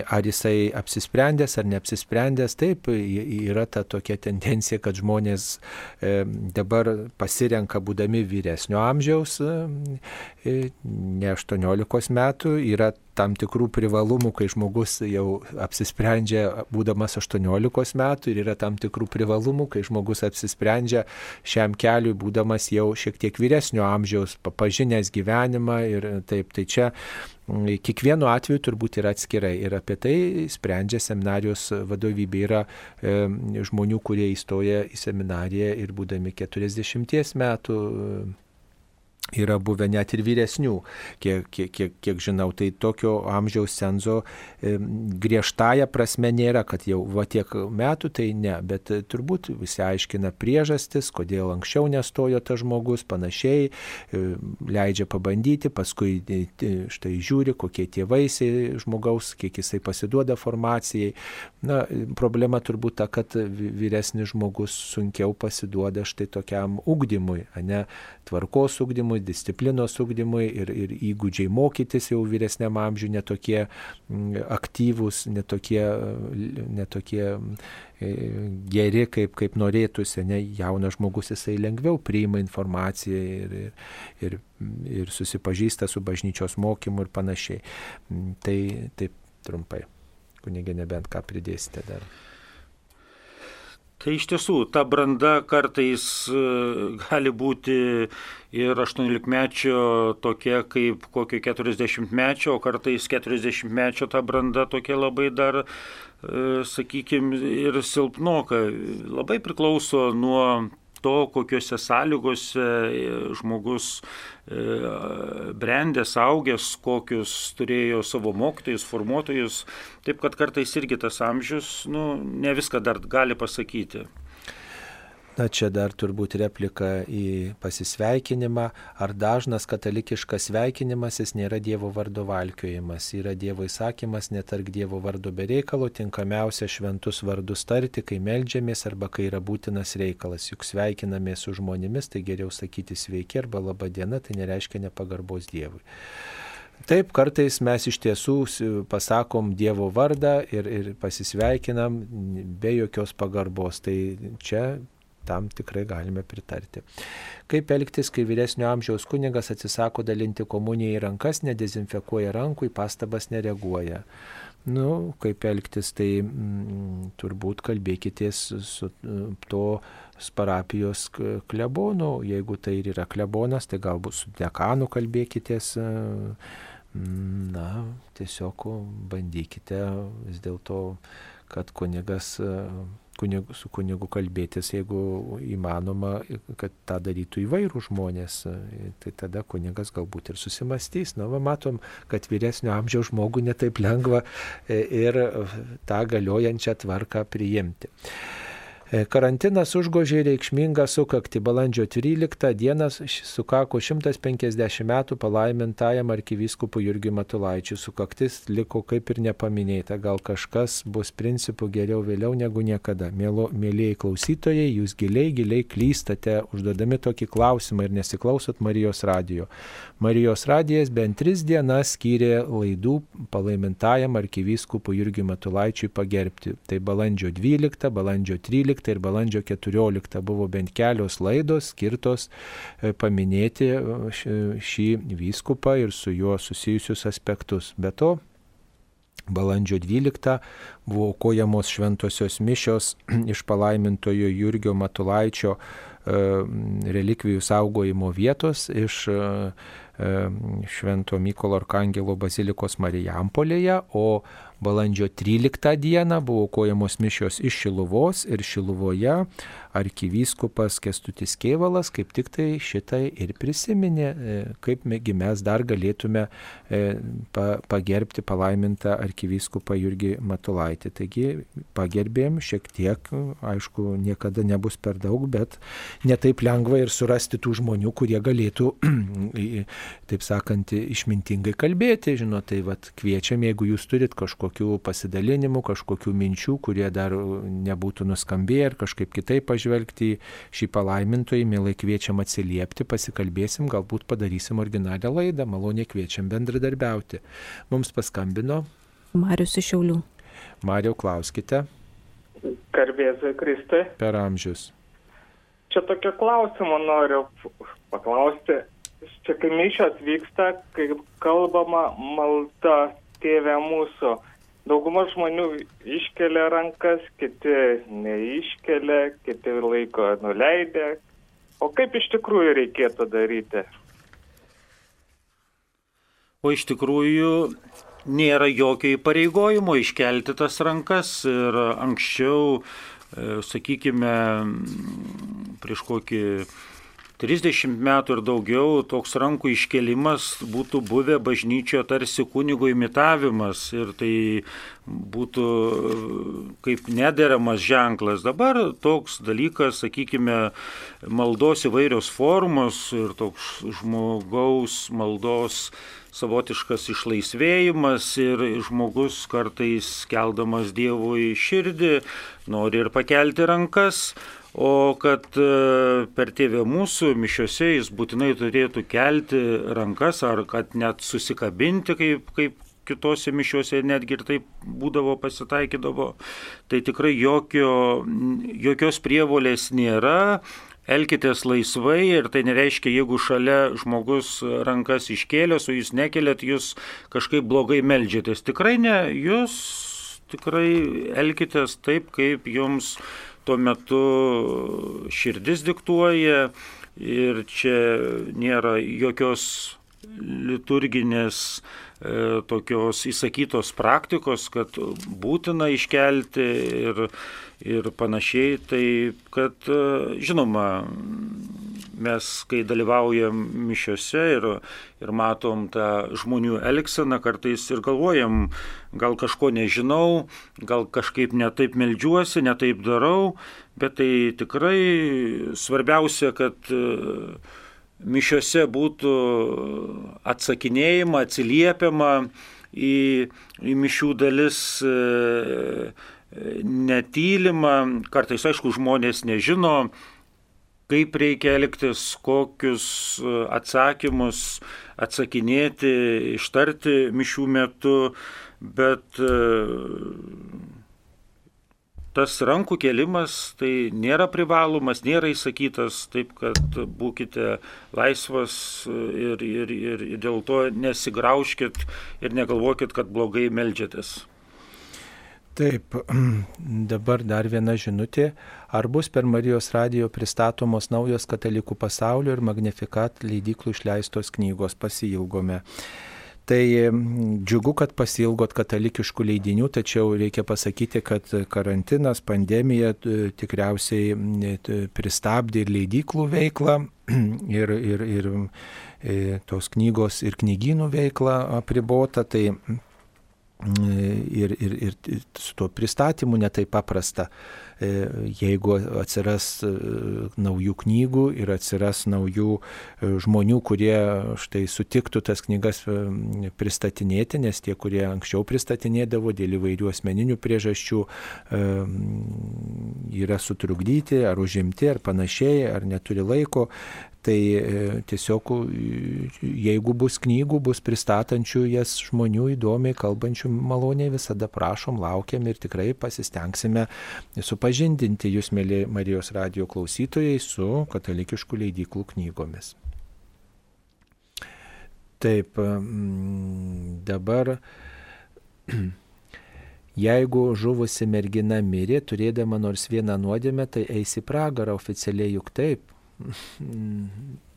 Ar jisai apsisprendęs ar neapsisprendęs, taip, yra ta tokia tendencija, kad žmonės e, dabar pasirenka būdami vyresnio amžiaus, e, ne 18 metų, yra tam tikrų privalumų, kai žmogus jau apsisprendžia būdamas 18 metų ir yra tam tikrų privalumų, kai žmogus apsisprendžia šiam keliui būdamas jau šiek tiek vyresnio amžiaus, pažinęs gyvenimą ir taip. Tai čia mm, kiekvienu atveju turbūt yra atskirai ir apie tai sprendžia seminarijos vadovybė. Yra e, žmonių, kurie įstoja į seminariją ir būdami 40 metų yra buvę net ir vyresnių, kiek, kiek, kiek, kiek žinau, tai tokio amžiaus cenzo e, griežtąją prasme nėra, kad jau va tiek metų, tai ne, bet e, turbūt visi aiškina priežastis, kodėl anksčiau nestojo tas žmogus, panašiai, e, leidžia pabandyti, paskui e, štai žiūri, kokie tie vaisiai žmogaus, kiek jisai pasiduoda formacijai. Na, problema turbūt ta, kad vy- vyresnis žmogus sunkiau pasiduoda štai tokiam ugdymui, ne tvarkos ugdymui, disciplinos ugdymui ir, ir įgūdžiai mokytis jau vyresniam amžiui netokie mm, aktyvūs, netokie, netokie e, geri, kaip, kaip norėtųsi, ne jaunas žmogus jisai lengviau priima informaciją ir, ir, ir, ir susipažįsta su bažnyčios mokymu ir panašiai. Mm, Tai taip trumpai. Kunigė nebent ką pridėsite dar. Tai iš tiesų, ta branda kartais e, gali būti ir 18-mečio tokia kaip kokio 40-mečio, o kartais 40-mečio ta branda tokia labai dar, e, sakykime, ir silpnoka. Labai priklauso nuo to, kokiuose sąlygose e, žmogus brendęs, augęs, kokius turėjo savo mokytojus, formuotojus. Taip kad kartais irgi tas amžius nu, ne viską dar gali pasakyti. Na čia dar turbūt replika į pasisveikinimą. Ar dažnas katalikiškas sveikinimas jis nėra Dievo vardo valkiojimas? Yra Dievo įsakymas netark Dievo vardo be reikalo, tinkamiausia šventus vardus tarti, kai melžiamės arba kai yra būtinas reikalas. Juk sveikinamės su žmonėmis, tai geriau sakyti sveiki arba laba diena, tai nereiškia nepagarbos Dievui. Taip, kartais mes iš tiesų pasakom Dievo vardą ir, ir pasisveikinam be jokios pagarbos. Tai čia tam tikrai galime pritarti. Kaip elgtis, kai vyresnio amžiaus kunigas atsisako dalinti komuniją į rankas, nedezinfekuoja rankų, į pastabas nereaguoja. Nu, kaip elgtis, tai mm, turbūt kalbėkitės su to parapijos klebonu, jeigu tai ir yra klebonas, tai galbūt su dekanu kalbėkitės. Na, tiesiog bandykite vis dėlto, kad kunigas kunigu, su kunigu kalbėtis, jeigu įmanoma, kad tą darytų įvairių žmonės, tai tada kunigas galbūt ir susimastys. Na, va, matom, kad vyresnio amžiaus žmogų netaip lengva e, ir tą galiojančią tvarką priimti. E, karantinas užgožė reikšmingą sukakti. Balandžio 13 dieną sukako 150 metų palaimintajam arkivyskupui Jurgiui Matulaičiui. Sukaktis liko kaip ir nepaminėta. Gal kažkas bus principų geriau vėliau negu niekada. Mėlo, mėlyjei klausytojai, jūs giliai, giliai klystate, užduodami tokį klausimą ir nesiklausot Marijos radijo. Marijos radijas bent tris dienas skyrė laidų palaimintajam arkivyskupui Jurgiui Matulaičiui pagerbti. Tai balandžio 12, balandžio 13 13 ir balandžio 14 buvo bent kelios laidos skirtos e, paminėti e, šį vyskupą ir su juo susijusius aspektus. Be to, Balandžio 12 buvo aukojamos šventosios mišios iš palaimintojo Jurgio Matulaičio e, relikvijų saugojimo vietos iš Švento Mykolo Arkangelo bazilikos Marijampolėje, o balandžio 13 dieną buvo aukojamos mišios iš Šiluvos ir Šiluvoje arkivyskupas Kestutis Kievalas kaip tik tai šitai ir prisiminė, e, kaip mes dar galėtume e, pagerbti palaimintą arkivyskupą Jurgį Matulaitį. Taigi pagerbėm šiek tiek, aišku, niekada nebus per daug, bet netaip lengva ir surasti tų žmonių, kurie galėtų, taip sakant, išmintingai kalbėti. Žinot, tai vad kviečiam, jeigu jūs turit kažkokių pasidalinimų, kažkokių minčių, kurie dar nebūtų nuskambėję ar kažkaip kitaip pažvelgti į šį palaimintojį, mielai kviečiam atsiliepti, pasikalbėsim, galbūt padarysim originalią laidą, maloniai kviečiam bendradarbiauti. Mums paskambino. Marius iš Šiaulių. Mariau, klauskite. Garbėzai Kristai. Per amžius. Čia tokio klausimo noriu paklausti. Čia kai mišios vyksta, kai kalbama malda tėvė mūsų dauguma žmonių iškelia rankas, kiti neiškelia, kiti laiko nuleidę. O kaip iš tikrųjų reikėtų daryti? O iš tikrųjų nėra jokio įpareigojimo iškelti tas rankas ir anksčiau, e, sakykime, prieš kokį 30 metų ir daugiau toks rankų iškelimas būtų buvę bažnyčioje tarsi kunigo imitavimas ir tai būtų kaip nederamas ženklas. Dabar toks dalykas, sakykime, maldos įvairios formos ir toks žmogaus maldos savotiškas išlaisvėjimas ir žmogus kartais keldamas Dievui širdį nori ir pakelti rankas, O kad e, per tėvę mūsų mišiuose jis būtinai turėtų kelti rankas ar kad net susikabinti, kaip, kaip kitose mišiuose netgi ir taip būdavo pasitaikydavo, tai tikrai jokio, jokios prievolės nėra. Elkitės laisvai ir tai nereiškia, jeigu šalia žmogus rankas iškėlęs, o jūs nekeliat, jūs kažkaip blogai melžiatės. Tikrai ne, jūs tikrai elkitės taip, kaip jums tuo metu širdis diktuoja ir čia nėra jokios liturginės e, tokios įsakytos praktikos, kad būtina iškelti ir, ir panašiai. Tai kad, e, žinoma, mes, kai dalyvaujam mišiuose ir, ir matom tą žmonių elgseną, kartais ir galvojam, gal kažko nežinau, gal kažkaip netaip melžiuosi, netaip darau, bet tai tikrai svarbiausia, kad uh, mišiuose būtų atsakinėjama, atsiliepiama į, į mišių dalis e, netylima, kartais aišku žmonės nežino, kaip reikia elgtis, kokius atsakymus atsakinėti, ištarti mišių metu, bet e, tas rankų kelimas tai nėra privalomas, nėra įsakytas, taip kad būkite laisvas ir, ir, ir, ir dėl to nesigrauškit ir negalvokit, kad blogai melžiatės. Taip, dabar dar viena žinutė. Ar bus per Marijos radijo pristatomos naujos katalikų pasaulio ir magnifikat leidiklų išleistos knygos pasilgome? Tai džiugu, kad pasilgot katalikiškų leidinių, tačiau reikia pasakyti, kad karantinas, pandemija tikriausiai pristabdė ir leidiklų veiklą, ir, ir, ir e, tos knygos ir knygynų veiklą apribota. Tai ir, ir, ir su tuo pristatymu netai paprasta. E, jeigu atsiras e, naujų knygų ir atsiras naujų e, žmonių, kurie štai sutiktų tas knygas pristatinėti, nes tie, kurie anksčiau pristatinėdavo dėl įvairių asmeninių priežasčių, yra sutrukdyti ar užimti ar panašiai, ar neturi laiko, Tai e, tiesiog jeigu bus knygų, bus pristatančių jas žmonių įdomiai, kalbančių maloniai, visada prašom, laukiam ir tikrai pasistengsime supažindinti jūs, mėly Marijos radio klausytojai, su katalikiškų leidiklų knygomis. Taip, dabar Jeigu žuvusi mergina mirė, turėdama nors vieną nuodėmę, tai eisi pragarą oficialiai juk taip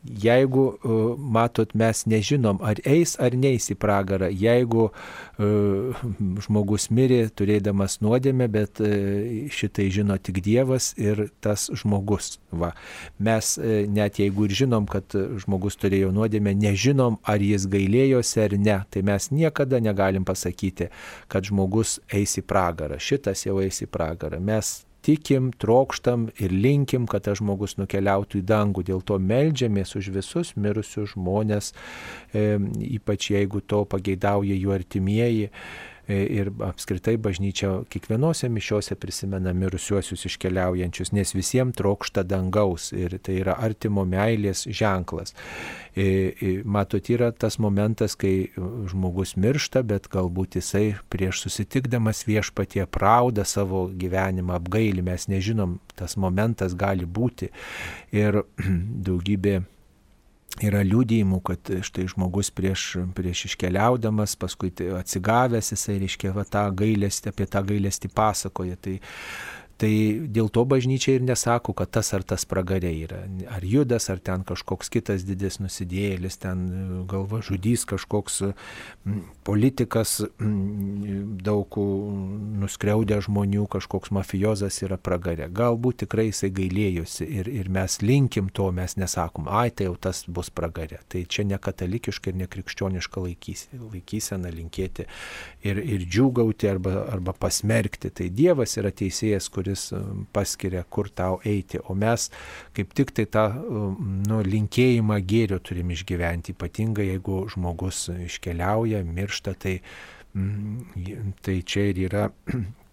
jeigu, e, matot, mes nežinom, ar eis ar neis į pragarą, jeigu uh, žmogus mirė turėdamas nuodėmę, bet uh, šitai žino tik Dievas ir tas žmogus. Va. Mes net jeigu ir žinom, kad žmogus turėjo nuodėmę, nežinom, ar jis gailėjosi ar ne, tai mes niekada negalim pasakyti, kad žmogus eis į pragarą. Šitas jau eis į pragarą. Mes tikim, trokštam ir linkim, kad tas žmogus nukeliautų į dangų. Dėl to melžiamės už visus mirusius žmonės, e, ypač jeigu to pageidauja jų artimieji. E, ir apskritai bažnyčia kiekvienose mišiose prisimena mirusiuosius iškeliaujančius, nes visiems trokšta dangaus ir tai yra artimo meilės ženklas. E, matot, yra tas momentas, kai žmogus miršta, bet galbūt jisai prieš susitikdamas viešpatie prauda savo gyvenimą, apgailį, mes nežinom, tas momentas gali būti. Ir daugybė yra liūdėjimų, kad štai žmogus prieš, prieš iškeliaudamas, paskui atsigavęs, jisai, reiškia, va, tą gailestį, apie tą gailestį pasakoja. Tai Tai dėl to bažnyčia ir nesako, kad tas ar tas pragarė yra. Ar judas, ar ten kažkoks kitas didis nusidėjėlis, ten galva žudys kažkoks politikas, daug nuskriaudė žmonių, kažkoks mafijozas yra pragarė. Galbūt tikrai jisai gailėjosi ir, ir mes linkim to, mes nesakom, ai tai jau tas bus pragarė. Tai čia ne katalikiška ir ne krikščioniška laikysena linkėti ir, ir džiūgauti arba, arba pasmerkti. Tai Dievas yra teisėjas, kuris kuris um, paskiria, kur tau eiti. O mes kaip tik tai tą um, nu, linkėjimą gėrio turim išgyventi, ypatingai jeigu žmogus iškeliauja, miršta, tai, mm, tai čia ir yra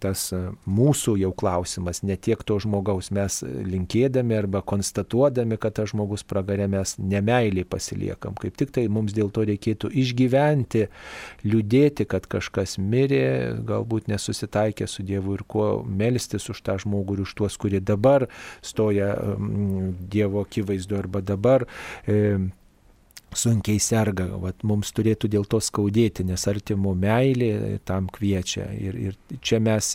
tas e, mūsų jau klausimas, ne tiek to žmogaus mes linkėdami arba konstatuodami, kad tas žmogus pragarė mes nemailiai pasiliekam. Kaip tik tai mums dėl to reikėtų išgyventi, liūdėti, kad kažkas mirė, galbūt nesusitaikė su Dievu ir kuo melstis už tą žmogų ir už tuos, kurie dabar stoja Dievo akivaizdu arba dabar. E, sunkiai serga, Vat mums turėtų dėl to skaudėti, nes artimo meilė tam kviečia. Ir, ir čia mes,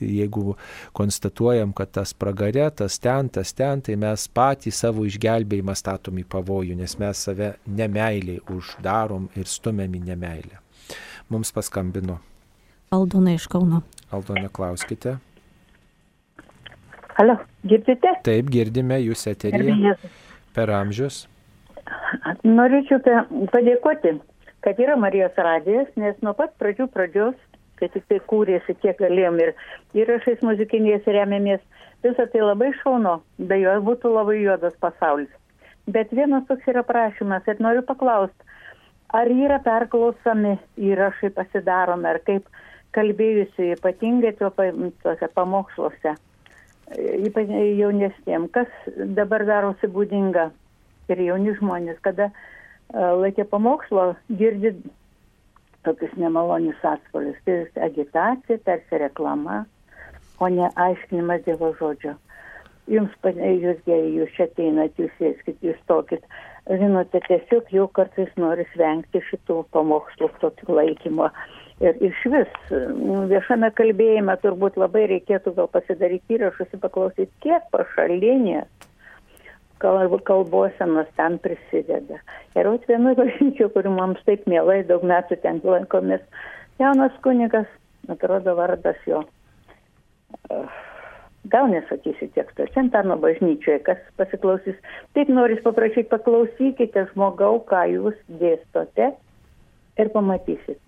jeigu konstatuojam, kad tas pragarė, tas ten, tas ten, tai mes patį savo išgelbėjimą statom į pavojų, nes mes save nemailiai uždarom ir stumiam į nemailę. Mums paskambino. Aldona iš Kauno. Aldona, klauskite. Alio, girdite? Taip, girdime jūs eteryje. Per amžius. Norėčiau padėkoti, kad yra Marijos radijas, nes nuo pat pradžių pradžios, kai tik tai kūrėsi, kiek galėjom ir įrašais muzikiniais remiamės, visą tai labai šaunu, be jo būtų labai juodas pasaulis. Bet vienas toks yra prašymas ir noriu paklausti, ar yra perklausami įrašai pasidaromi, ar kaip kalbėjusi ypatingai tuose pamoksluose, ypač jaunesniem, kas dabar darosi būdinga ir jauni žmonės, kada laikė pamokslo, girdi tokius nemalonius atspalius. Tai agitacija, tarsi reklama, o ne aiškinimas Dievo žodžio. Jums, jūs geriai, jūs čia ateinat, jūs sėskit, jūs tokit. Žinote, tiesiog jau kartais nori vengti šitų pamokslų tokio laikymo. Ir iš vis viešame kalbėjime turbūt labai reikėtų gal pasidaryti įrašus ir paklausyti, kiek pašalinės kalbosenos ten prisideda. Ir vat vienu bažnyčiu, kuri mums taip mielai daug metų ten lankomis, jaunas kunigas, atrodo vardas jo. Gal nesakysiu teksto, Centano bažnyčioje, kas pasiklausys. Taip noris paprašyti, paklausykite žmogau, ką jūs dėstote ir pamatysit.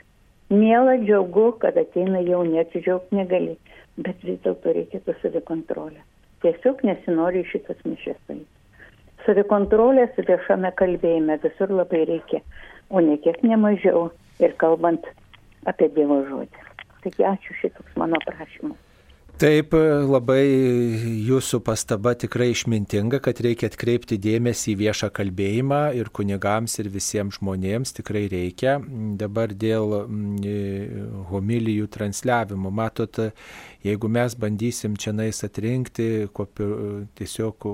Mielą džiaugu, kad ateina jauniečių džiaugti negali, bet vis dėlto reikėtų savikontrolę. Tiesiog nesinori šitas mišės paimti savikontrolės viešame kalbėjime visur labai reikia, o ne kiek nemažiau ir kalbant apie Dievo žodį. Taigi ačiū šitoks mano prašymas. Taip, labai jūsų pastaba tikrai išmintinga, kad reikia atkreipti dėmesį į viešą kalbėjimą ir kunigams ir visiems žmonėms tikrai reikia. Dabar dėl homilijų transliavimo, matot, jeigu mes bandysim čia nais atrinkti kopi, tiesiog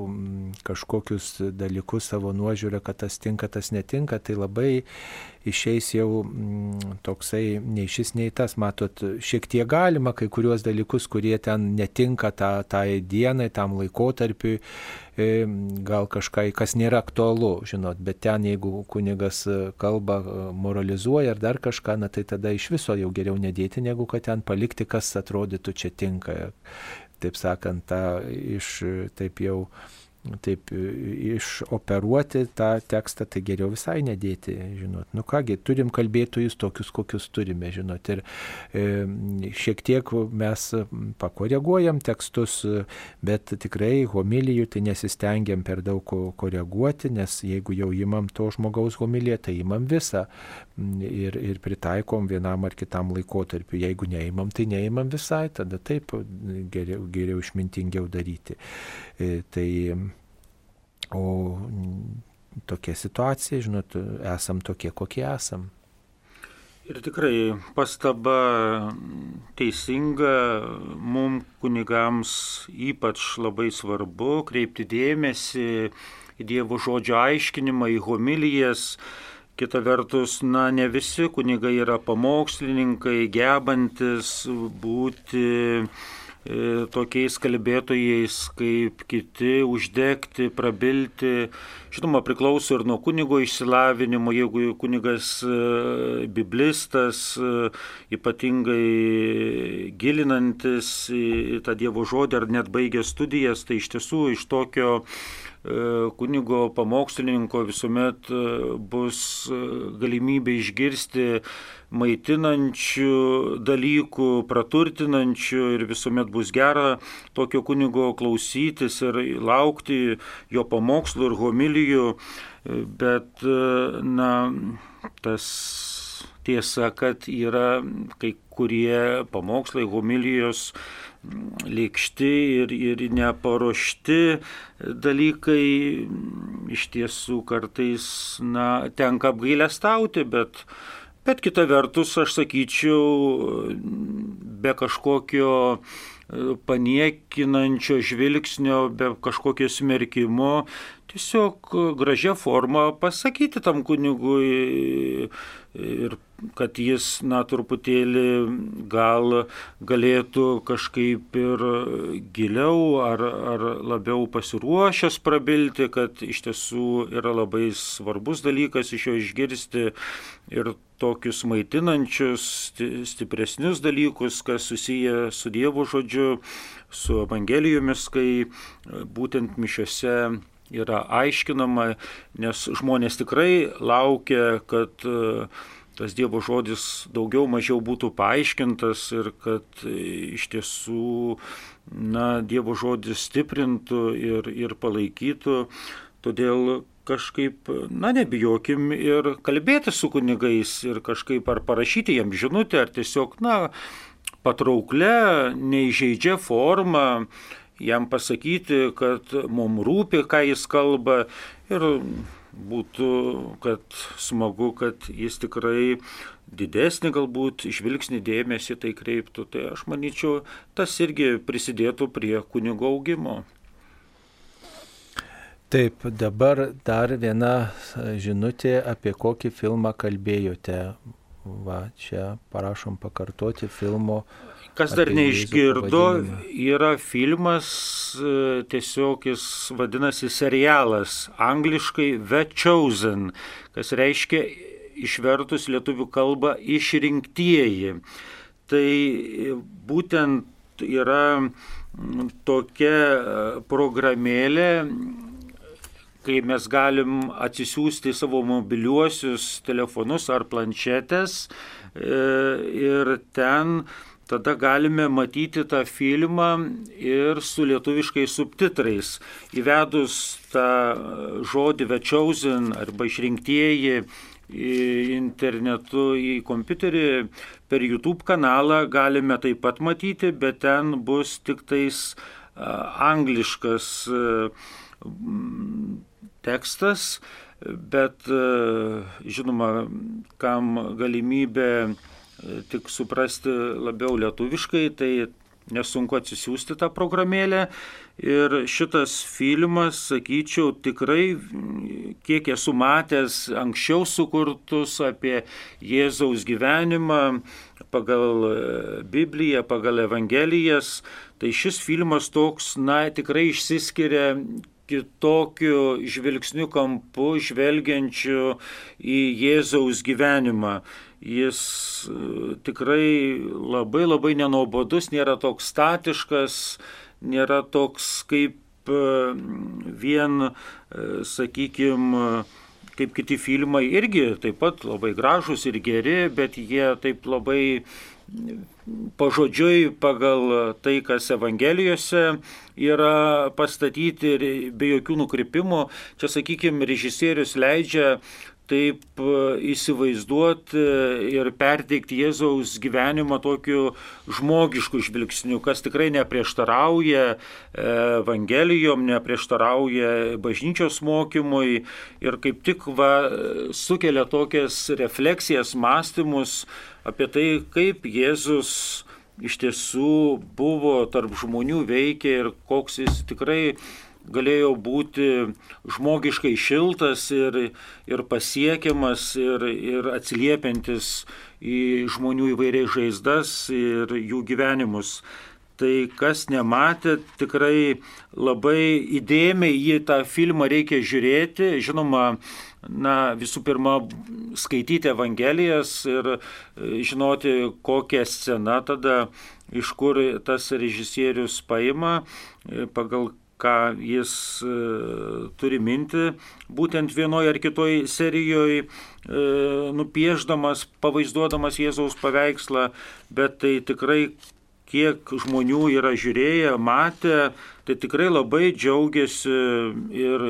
kažkokius dalykus savo nuožiūrę, kad tas tinka, tas netinka, tai labai išeis jau mm, toksai nei šis, nei tas. Matot, šiek tiek galima kai kuriuos dalykus, kurie ten netinka tą, tai dienai, tam laikotarpiui, e, gal kažkai, kas nėra aktualu, žinot, bet ten jeigu kunigas kalba, moralizuoja ar dar kažką, na tai tada iš viso jau geriau nedėti, negu kad ten palikti, kas atrodytų čia tinka. Taip sakant, tą iš taip jau taip e, išoperuoti tą tekstą, tai geriau visai nedėti, žinot. Nu kągi, turim kalbėtojus tokius, kokius turime, žinot. Ir e, šiek tiek mes pakoreguojam tekstus, bet tikrai homilijų tai nesistengiam per daug koreguoti, nes jeigu jau imam to žmogaus homiliją, tai imam visą ir, ir pritaikom vienam ar kitam laikotarpiu. Jeigu neimam, tai neimam visai, tada taip geriau, geriau išmintingiau daryti. E, tai O tokia situacija, žinot, esam tokie, kokie esam. Ir tikrai pastaba teisinga, mum kunigams ypač labai svarbu kreipti dėmesį į Dievo žodžio aiškinimą, į homilijas. Kita vertus, na, ne visi kunigai yra pamokslininkai, gebantis būti E, tokiais kalbėtojais kaip kiti, uždegti, prabilti. Žinoma, priklauso ir nuo kunigo išsilavinimo, jeigu kunigas e, biblistas, e, ypatingai gilinantis į tą Dievo žodį ar net baigęs studijas, tai iš tiesų iš tokio kunigo pamokslininko visuomet bus galimybė išgirsti maitinančių dalykų, praturtinančių ir visuomet bus gera tokio kunigo klausytis ir laukti jo pamokslų ir homilijų, bet, na, tas tiesa, kad yra kai kurie pamokslai, homilijos lėkšti ir, ir neparuošti dalykai. Iš tiesų kartais, na, tenka apgailę stauti, bet Bet kita vertus, aš sakyčiau, be kažkokio paniekinančio žvilgsnio, be kažkokio smerkimo, tiesiog gražia forma pasakyti tam kunigui ir kad jis, na, truputėlį gal galėtų kažkaip ir giliau ar, ar labiau pasiruošęs prabilti, kad iš tiesų yra labai svarbus dalykas iš jo išgirsti ir tokius maitinančius, stipresnius dalykus, kas susiję su Dievo žodžiu, su Evangelijomis, kai būtent mišiuose yra aiškinama, nes žmonės tikrai laukia, kad tas Dievo žodis daugiau mažiau būtų paaiškintas ir kad iš tiesų na, Dievo žodis stiprintų ir, ir palaikytų. Todėl kažkaip, na, nebijokim ir kalbėti su kunigais ir kažkaip ar parašyti jam žinutę, ar tiesiog, na, patrauklę, neįžeidžia formą jam pasakyti, kad mums rūpi, ką jis kalba ir būtų, kad smagu, kad jis tikrai didesnį galbūt žvilgsnį dėmesį tai kreiptų. Tai aš manyčiau, tas irgi prisidėtų prie kunigo augimo. Taip, dabar dar viena žinutė, apie kokį filmą kalbėjote. Va, čia parašom pakartoti filmo Kas dar neišgirdo, yra filmas, e, tiesiog jis vadinasi serialas, angliškai The Chosen, kas reiškia išvertus lietuvių kalbą išrinktieji. Tai būtent yra tokia e, programėlė, kai mes galim atsisiųsti savo mobiliuosius telefonus ar planšetės e, ir ten tada galime matyti tą filmą ir su lietuviškais subtitrais. Įvedus tą žodį Chosen arba išrinktieji internetu į kompiuterį per YouTube kanalą galime taip pat matyti, bet ten bus tik tais angliškas tekstas, bet žinoma, kam galimybė tik suprasti labiau lietuviškai, tai nesunku atsisiųsti tą programėlę. Ir šitas filmas, sakyčiau, tikrai, kiek esu matęs anksčiau sukurtus apie Jėzaus gyvenimą pagal Bibliją, pagal Evangelijas, tai šis filmas toks, na, tikrai išsiskiria kitokiu žvilgsniu kampu, žvelgiančiu į Jėzaus gyvenimą jis e, tikrai labai labai nenobodus, nėra toks statiškas, nėra toks kaip e, vien, e, sakykime, kaip kiti filmai, irgi taip pat labai gražus ir geri, bet jie taip labai pažodžiui pagal tai, kas Evangelijose yra pastatyti ir be jokių nukrypimų. Čia, sakykime, režisierius leidžia taip e, įsivaizduoti ir perteikti Jėzaus gyvenimą tokiu žmogišku žvilgsniu, kas tikrai neprieštarauja e, Evangelijom, neprieštarauja bažnyčios mokymui ir kaip tik va, sukelia tokias refleksijas, mąstymus apie tai, kaip Jėzus iš tiesų buvo tarp žmonių veikia ir koks jis tikrai galėjo būti žmogiškai šiltas ir, ir pasiekiamas ir, ir atsiliepiantis į žmonių įvairiai žaizdas ir jų gyvenimus. Tai kas nematė, tikrai labai įdėmiai į tą filmą reikia žiūrėti. Žinoma, na, visų pirma, skaityti Evangelijas ir žinoti, kokią sceną tada, iš kur tas režisierius paima, pagal ką jis e, turi minti, būtent vienoje ar kitoje serijoje nupieždamas, pavaizduodamas Jėzaus paveikslą, bet tai tikrai kiek žmonių yra žiūrėję, matę, tai tikrai labai džiaugiasi ir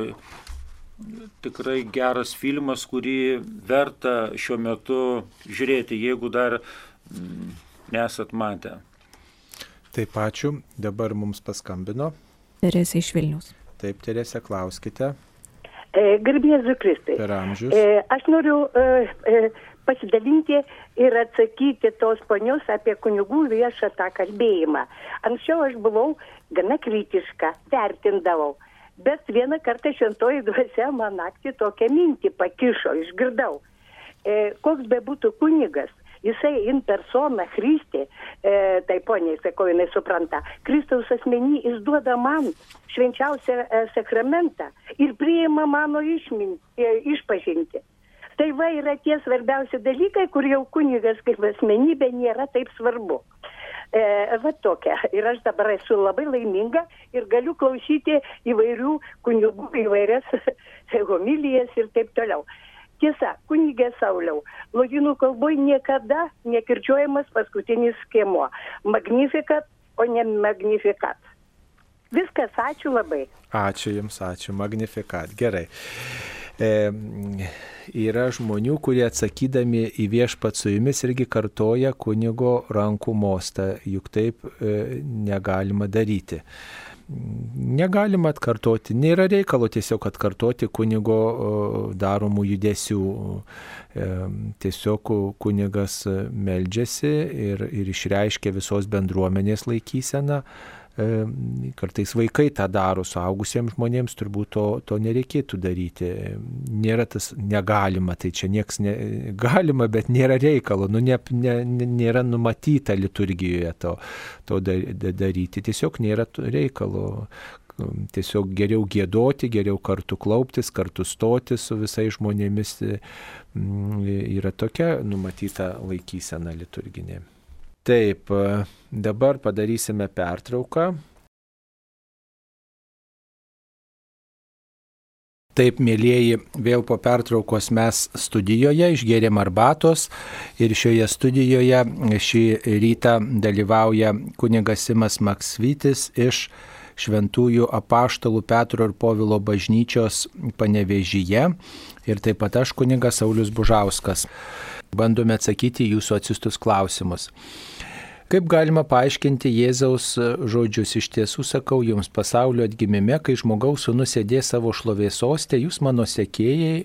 tikrai geras filmas, kurį verta šiuo metu žiūrėti, jeigu dar mm, nesat matę. Taip ačiū, dabar mums paskambino Teresė iš Vilnius. Taip, Teresė, klauskite. E, Garbėzu Kristai. Per amžius. E, aš noriu e, e, pasidalinti ir atsakyti tos ponios apie kunigų viešą tą kalbėjimą. Anksčiau aš buvau gana kritiška, vertindavau. Bet vieną kartą šventoji dvasia man naktį tokią mintį pakišo, išgirdau. E, koks be būtų kunigas, jisai in persona Kristė, e, tai poniai, sakau, jinai supranta, Kristaus asmenį jis duoda man švenčiausią e, sakramentą ir priima mano išmin, e, išpažinti. Tai va yra tie svarbiausi dalykai, kur jau kunigas kaip asmenybė nėra taip svarbu. E, va tokia. Ir aš dabar esu labai laiminga ir galiu klausyti įvairių kunigų, įvairias homilijas ir taip toliau. Tiesa, kunigė Sauliau, lotynų kalboje niekada nekirčiuojamas paskutinis skėmuo. Magnifikat, o ne magnifikat. Viskas, ačiū labai. Ačiū Jums, ačiū. Magnifikat. Gerai. E, yra žmonių, kurie atsakydami į viešpat su jumis irgi kartoja kunigo rankų mostą, juk taip e, negalima daryti. Negalima atkartoti, nėra reikalo tiesiog atkartoti kunigo daromų judesių. E, tiesiog kunigas meldžiasi ir, ir išreiškia visos bendruomenės laikyseną kartais vaikai tą daro, suaugusiems žmonėms turbūt to, to nereikėtų daryti. Nėra tas negalima, tai čia nieks ne, galima, bet nėra reikalo, nu, ne, ne, nėra numatyta liturgijoje to, to daryti, tiesiog nėra reikalo. Tiesiog geriau gėdoti, geriau kartu klauptis, kartu stoti su visais žmonėmis yra tokia numatyta laikysena liturginė. Taip, dabar padarysime pertrauką. Taip, mėlyjeji, vėl po pertraukos mes studijoje išgėrėm arbatos ir šioje studijoje šį rytą dalyvauja kunigas Simas Maksvytis iš Šventųjų apaštalų Petro ir Povilo bažnyčios panevežyje ir taip pat aš kunigas Saulis Bužauskas. Bandome atsakyti jūsų atsistus klausimus. Kaip galima paaiškinti Jėzaus žodžius iš tiesų sakau jums pasaulio atgimime, kai žmogaus sunus sėdės savo šlovės sostė, jūs mano sekėjai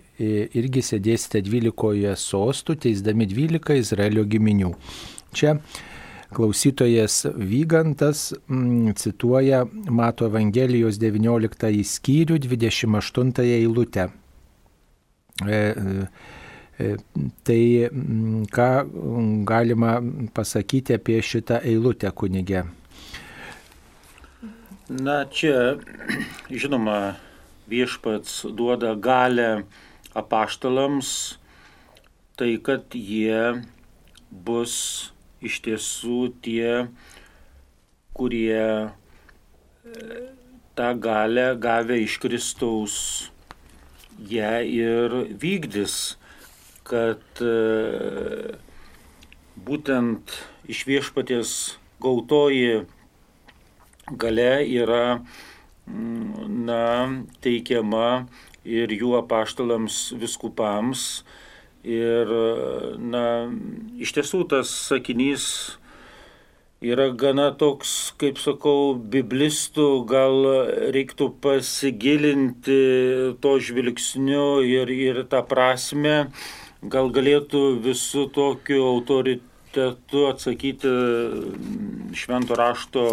irgi sėdėsite dvylikoje sostų, teisdami dvylika Izraelio giminių. Čia klausytojas Vygantas m, cituoja Mato Evangelijos 19 skyrių 28 eilutę. E, e, E, tai ką galima pasakyti apie šitą eilutę kunigę? Na čia, žinoma, viešpats duoda galę apaštalams, tai kad jie bus iš tiesų tie, kurie e, tą galę gavę iš Kristaus ją ir vykdys kad e, būtent iš viešpaties gautoji gale yra mm, na, teikiama ir jų apaštalams viskupams. Ir, na, iš tiesų tas sakinys yra gana toks, kaip sakau, biblistų, gal reiktų pasigilinti to žvilgsniu ir, ir tą prasme, gal galėtų visų tokiu autoritetu atsakyti mm, švento rašto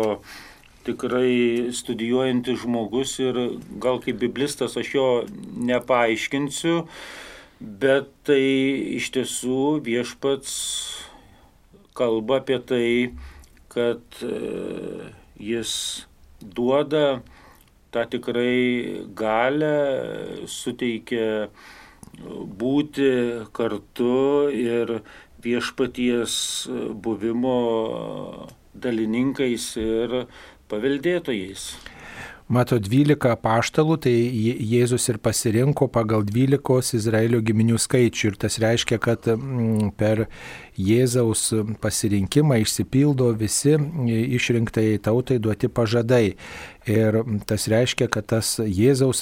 tikrai studijuojantis žmogus ir gal kaip biblistas aš jo nepaaiškinsiu, bet tai iš tiesų viešpats kalba apie tai, kad e, jis duoda tą tikrai galę, suteikia būti kartu ir viešpaties buvimo dalininkais ir paveldėtojais. Mato 12 paštalų, tai Jėzus ir pasirinko pagal 12 Izraelio giminių skaičių. Ir tas reiškia, kad mm, per Jėzaus pasirinkimą išsipildo visi išrinktai tautai duoti pažadai. Ir tas reiškia, kad tas Jėzaus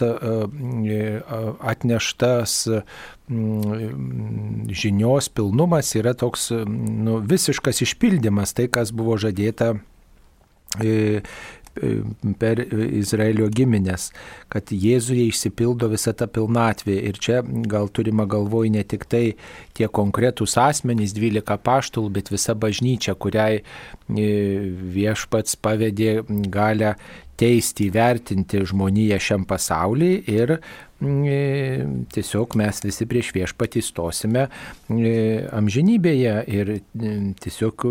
atneštas mm, žinios pilnumas yra toks nu, visiškas išpildymas, tai kas buvo žadėta per Izraelio giminės, kad Jėzuje išsipildo visa ta pilnatvė. Ir čia gal turima galvoj ne tik tai tie konkretūs asmenys, 12 paštul, bet visa bažnyčia, kuriai viešpats pavedė galę teisti, įvertinti žmoniją šiam pasauliui ir tiesiog mes visi prieš viešpatį stosime mm, amžinybėje ir mm, tiesiog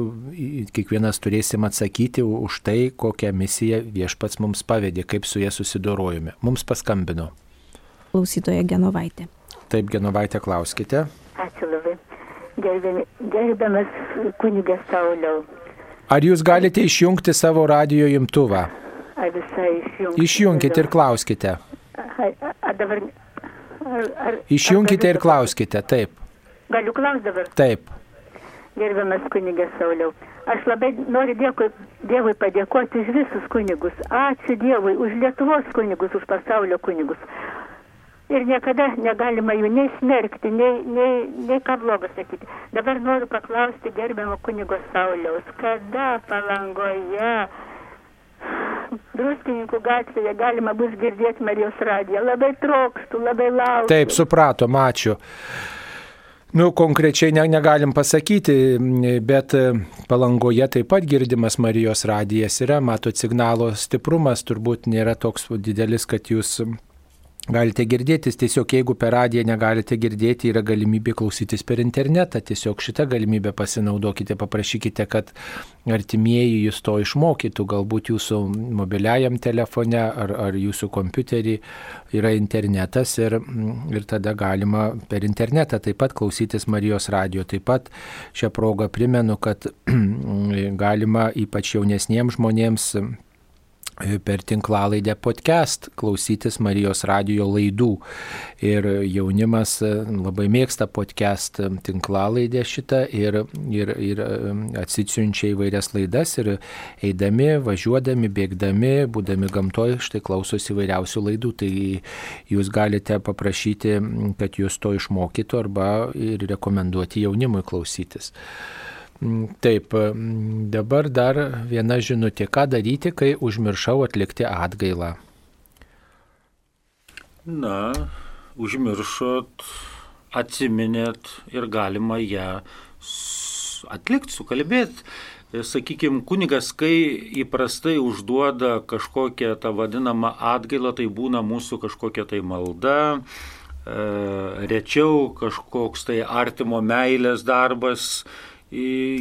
kiekvienas turėsim atsakyti už tai, kokią misiją viešpats mums pavedė, kaip su ją susidorojome. Mums paskambino. Klausytoja Genovaitė. Taip, Genovaitė, klauskite. Ačiū labai. Gerbiamas kunigas Sauliau. Ar jūs galite išjungti savo radio imtuvą? Ar visai išjungti? Išjungkite ir klauskite. Ar, ar dabar. Ar, ar, Išjungkite ir klauskite, taip. Galiu klausti dabar? Taip. Gerbiamas kunigas Sauliau. Aš labai noriu dėkui, Dievui padėkoti už visus kunigus. Ačiū Dievui už Lietuvos kunigus, už pasaulio kunigus. Ir niekada negalima jų nei smerkti, nei, nei, nei ką blogo sakyti. Dabar noriu paklausti gerbiamo kunigo Sauliaus, kada palangoje druskininkų gatvėje galima bus girdėti Marijos radiją. Labai trokštų, labai laukiu. Taip, supratom, ačiū. Nu, konkrečiai ne, negalim pasakyti, bet palangoje taip pat girdimas Marijos radijas yra, matot, signalo stiprumas turbūt nėra toks didelis, kad jūs Galite girdėtis, tiesiog jeigu per radiją negalite girdėti, yra galimybė klausytis per internetą. Tiesiog šitą galimybę pasinaudokite, paprašykite, kad artimieji jūs to išmokytų. Galbūt jūsų mobiliajam telefone ar, ar jūsų kompiuterį yra internetas ir, ir tada galima per internetą taip pat klausytis Marijos radio. Taip pat šią progą primenu, kad galima ypač jaunesniems žmonėms per tinklalaidę podcast klausytis Marijos radio laidų. Ir jaunimas e, labai mėgsta podcast tinklalaidę šitą ir, ir, ir e, atsisiunčia įvairias laidas ir eidami, važiuodami, bėgdami, būdami gamtoje, štai klausosi įvairiausių laidų. Tai jūs galite paprašyti, kad jūs to išmokytų arba ir rekomenduoti jaunimui klausytis. Mm, taip, mm, dabar dar viena žinutė. Ką daryti, kai užmiršau atlikti atgailą? Na, užmiršot, atsiminėt ir galima ją atlikti, sukalbėti. Sakykime, kunigas, kai įprastai užduoda kažkokią tą vadinamą atgailą, tai būna mūsų kažkokia tai malda, e, rečiau kažkoks tai artimo meilės darbas,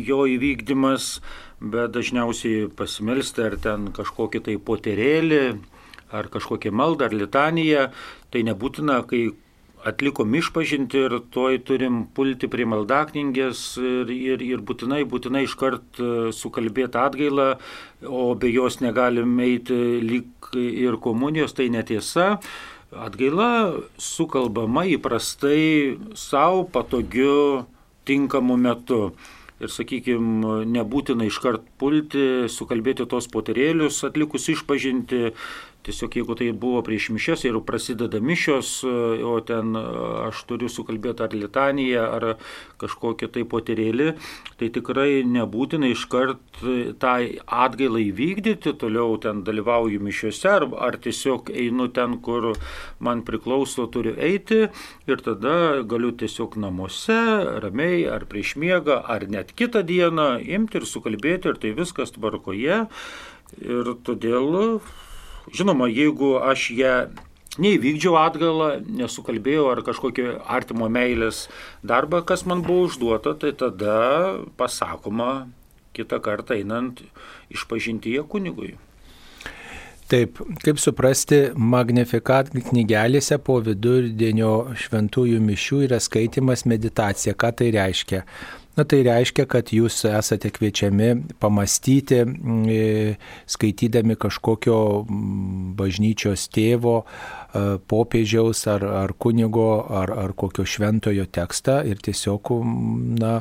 jo įvykdymas, bet dažniausiai pasimelsti ar ten kažkokį tai poterėlį, ar kažkokią maldą, ar litaniją, tai nebūtina, kai atlikom išpažinti ir toj turim pulti prie maldakningės ir, ir, ir būtinai, būtinai iškart e, sukalbėti atgailą, o be jos negalim eiti lyg ir komunijos, tai netiesa. Atgaila sukalbama įprastai savo patogiu tinkamu metu ir, sakykime, nebūtina iškart pulti, sukalbėti tos poterėlius, atlikus išpažinti, Tiesiog jeigu tai buvo prieš mišes ir prasideda mišios, o ten aš turiu sukalbėti ar litaniją, ar kažkokią tai poterėlį, tai tikrai nebūtina iškart tą atgailą įvykdyti, toliau ten dalyvauju mišiuose, ar, ar tiesiog einu ten, kur man priklauso, turiu eiti ir tada galiu tiesiog namuose, ramiai, ar prieš miegą, ar net kitą dieną imti ir sukalbėti ir tai viskas tvarkoje. Ir todėl Žinoma, jeigu aš ją neįvykdžiau atgalą, nesukalbėjau ar kažkokį artimo meilės darbą, kas man buvo užduota, tai tada pasakoma kitą kartą einant išpažinti ją kunigui. Taip, kaip suprasti, Magnifikat knygelėse po vidurdienio šventųjų mišių yra skaitimas meditacija. Ką tai reiškia? Na tai reiškia, kad jūs esate kviečiami pamastyti, mm, skaitydami kažkokio mm, bažnyčios tėvo, e, popiežiaus ar, ar kunigo ar, ar kokio šventojo tekstą ir tiesiog, mm, na,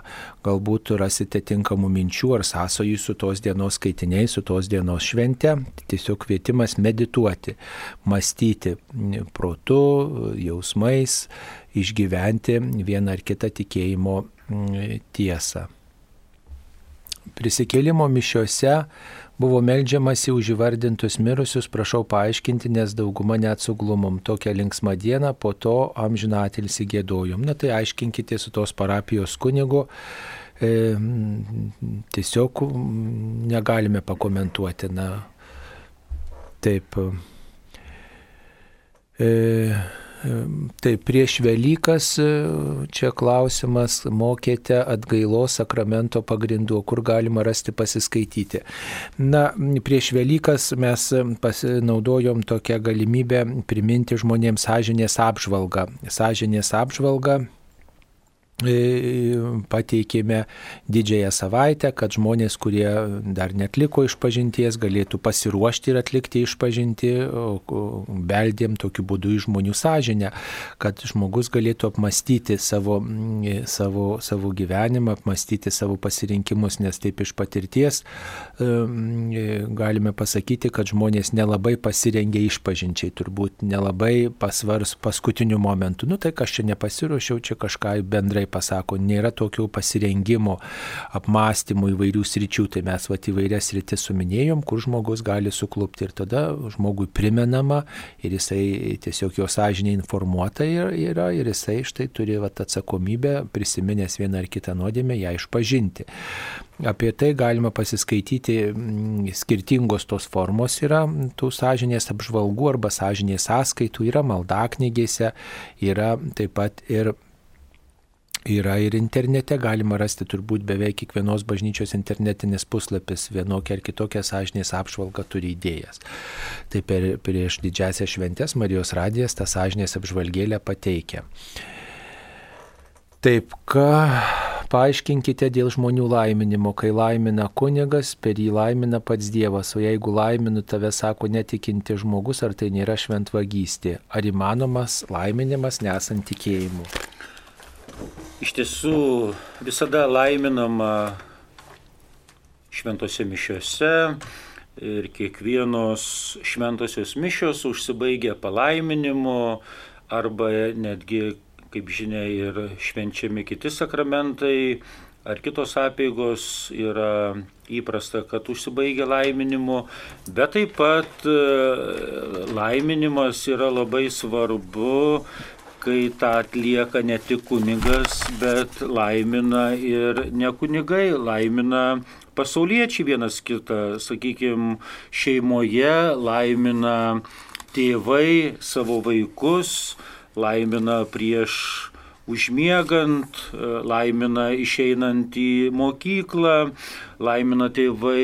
galbūt rasite tinkamų minčių ar sąsojų su tos dienos skaitiniais, su tos dienos švente. Tiesiog kvietimas medituoti, mąstyti protu, jausmais, išgyventi vieną ar kitą tikėjimo tiesą. prisikėlimo mišiuose buvo melžiamasi už įvardintus mirusius, prašau paaiškinti, nes dauguma net suglumom tokią linksmą dieną, po to amžiną atilsi gėdojom. Na tai aiškinkite su tos parapijos kunigu. E, tiesiog negalime pakomentuoti. Na, taip. E, Tai prieš Velykas e, čia klausimas, mokėte atgailos sakramento pagrindų, kur galima rasti pasiskaityti. Na, prieš Velykas mes pasinaudojom tokią galimybę priminti žmonėms sąžinės apžvalgą. Sąžinės apžvalgą pateikėme didžiąją savaitę, kad žmonės, kurie dar netliko išpažinties, galėtų pasiruošti ir atlikti išpažinti, beldėm tokiu būdu į žmonių sąžinę, kad žmogus galėtų apmastyti savo, savo, savo gyvenimą, apmastyti savo pasirinkimus, nes taip iš patirties e, galime pasakyti, kad žmonės nelabai pasirengia išpažinčiai, turbūt nelabai pasvars paskutiniu momentu. Nu tai aš čia nepasiruošiau, čia kažką bendrai pasako, nėra tokio pasirengimo apmąstymų įvairių sričių, tai mes va įvairias sritis suminėjom, kur žmogus gali suklupti ir tada žmogui primenama ir jisai tiesiog jo sąžinė informuota yra ir jisai štai turi va atsakomybę prisiminęs vieną ar kitą nuodėmę ją išpažinti. Apie tai galima pasiskaityti, mm, skirtingos tos formos yra tų sąžinės apžvalgų arba sąžinės sąskaitų, yra maldaknygėse, yra taip pat ir Yra ir internete, galima rasti turbūt beveik kiekvienos bažnyčios internetinis puslapis vienokia ar kitokia sąžinės apžvalga turi idėjas. Tai per, prieš didžiasią šventės Marijos radijas tą sąžinės apžvalgėlę pateikia. Taip, ką paaiškinkite dėl žmonių laiminimo, kai laimina kunigas, per jį laimina pats Dievas, o jeigu laiminu tave, sako netikinti žmogus, ar tai nėra šventvagystė, ar įmanomas laiminimas nesant tikėjimu iš tiesų visada laiminama šventose mišiuose ir kiekvienos šventosios mišios užsibaigia palaiminimu arba netgi, kaip žinia, ir švenčiami kiti sakramentai ar kitos apėgos yra įprasta, kad užsibaigia laiminimu, bet taip pat e, laiminimas yra labai svarbu kai tą atlieka ne tik kunigas, bet laimina ir ne kunigai, laimina pasauliečiai vienas kitą, sakykime, šeimoje laimina tėvai savo vaikus, laimina prieš užmiegant, laimina išeinant į mokyklą, laimina tėvai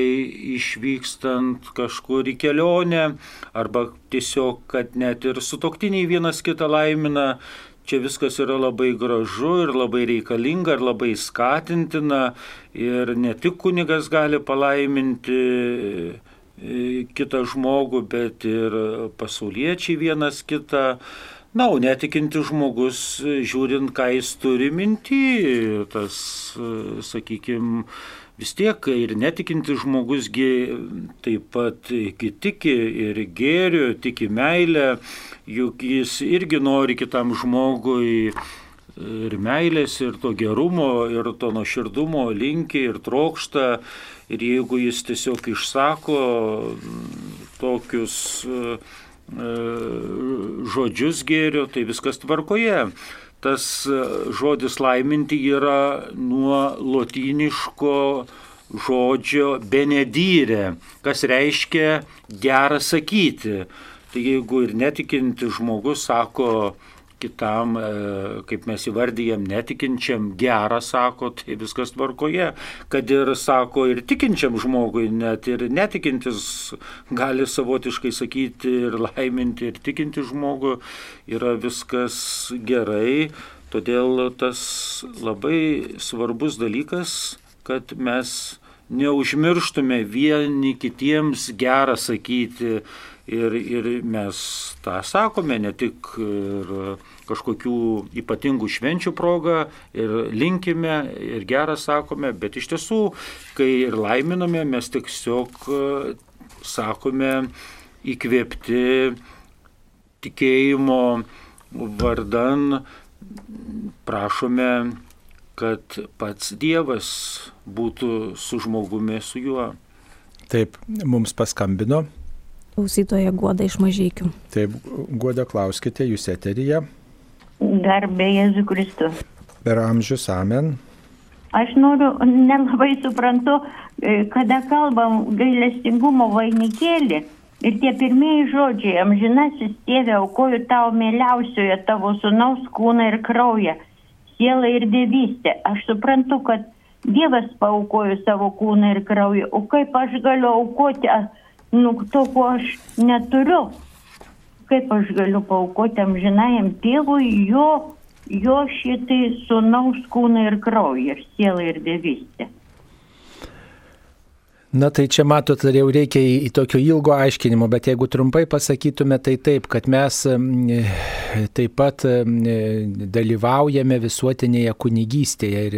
išvykstant kažkur į kelionę, arba tiesiog, kad net ir sutoktiniai vienas kitą laimina. Čia viskas yra labai gražu ir labai reikalinga ir labai skatintina ir ne tik kunigas gali palaiminti e, kitą žmogų, bet ir pasauliečiai vienas kitą Na, o netikinti žmogus, žiūrint, ką jis turi minti, tas, sakykime, vis tiek ir netikinti žmogusgi taip pat tiki ir gėriu, tiki meilę, juk jis irgi nori kitam žmogui ir meilės, ir to gerumo, ir to nuoširdumo linki, ir trokšta. Ir jeigu jis tiesiog išsako tokius uh, E, žodžius gėrio, tai viskas tvarkoje. Tas e, žodis laiminti yra nuo lotyniško žodžio benedyrė, kas reiškia gerą sakyti. Tai jeigu ir netikinti žmogus sako kitam, e, kaip mes įvardyjam, netikinčiam gerą sako, tai viskas tvarkoje. Kad ir sako ir tikinčiam žmogui, net ir netikintis gali savotiškai sakyti ir laiminti ir tikinti žmogų, yra viskas gerai. Todėl tas labai svarbus dalykas, kad mes neužmirštume vieni kitiems gerą sakyti Ir, ir mes tą sakome ne tik kažkokių ypatingų švenčių progą ir linkime ir gerą sakome, bet iš tiesų, kai ir laiminame, mes tiesiog sakome įkvėpti tikėjimo vardan, prašome kad pats Dievas būtų su žmogumi, su juo. Taip, mums paskambino. Klausytoja Guoda iš Mažykių. Taip, Guoda, klauskite, jūs eteryje. Garbė Jėzų Kristų. Per amžius amen. Aš noriu, nelabai suprantu, e, kada kalbam gailestingumo vainikėlį ir tie pirmieji žodžiai, amžinasis tėvė, aukoju tau mieliausioje tavo sunaus kūną ir kraują, sielą ir dievystę. Aš suprantu, kad Dievas paukojo savo kūną ir kraują, o kaip aš galiu aukoti, nu, ko aš neturiu, kaip aš galiu paukoti amžinajam tėvui jo jo šitai sunaus kūną ir kraują, ir sielą ir devystę. Na tai čia matot, jau reikia į, į tokio ilgo aiškinimo, bet jeigu trumpai pasakytume, tai taip, kad mes taip pat dalyvaujame visuotinėje kunigystėje ir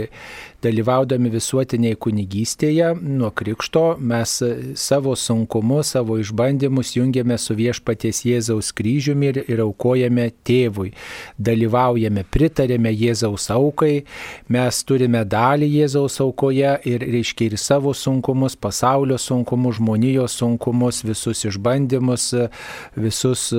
dalyvaudami visuotinėje kunigystėje nuo krikšto mes savo sunkumus, savo išbandymus jungiame su viešpaties Jėzaus kryžiumi ir, ir aukojame tėvui. Dalyvaujame, pritarėme Jėzaus aukai, mes turime dalį Jėzaus aukoje ir reiškia ir savo sunkumus, pasaulio sunkumus, žmonijos sunkumus, visus išbandymus, visus,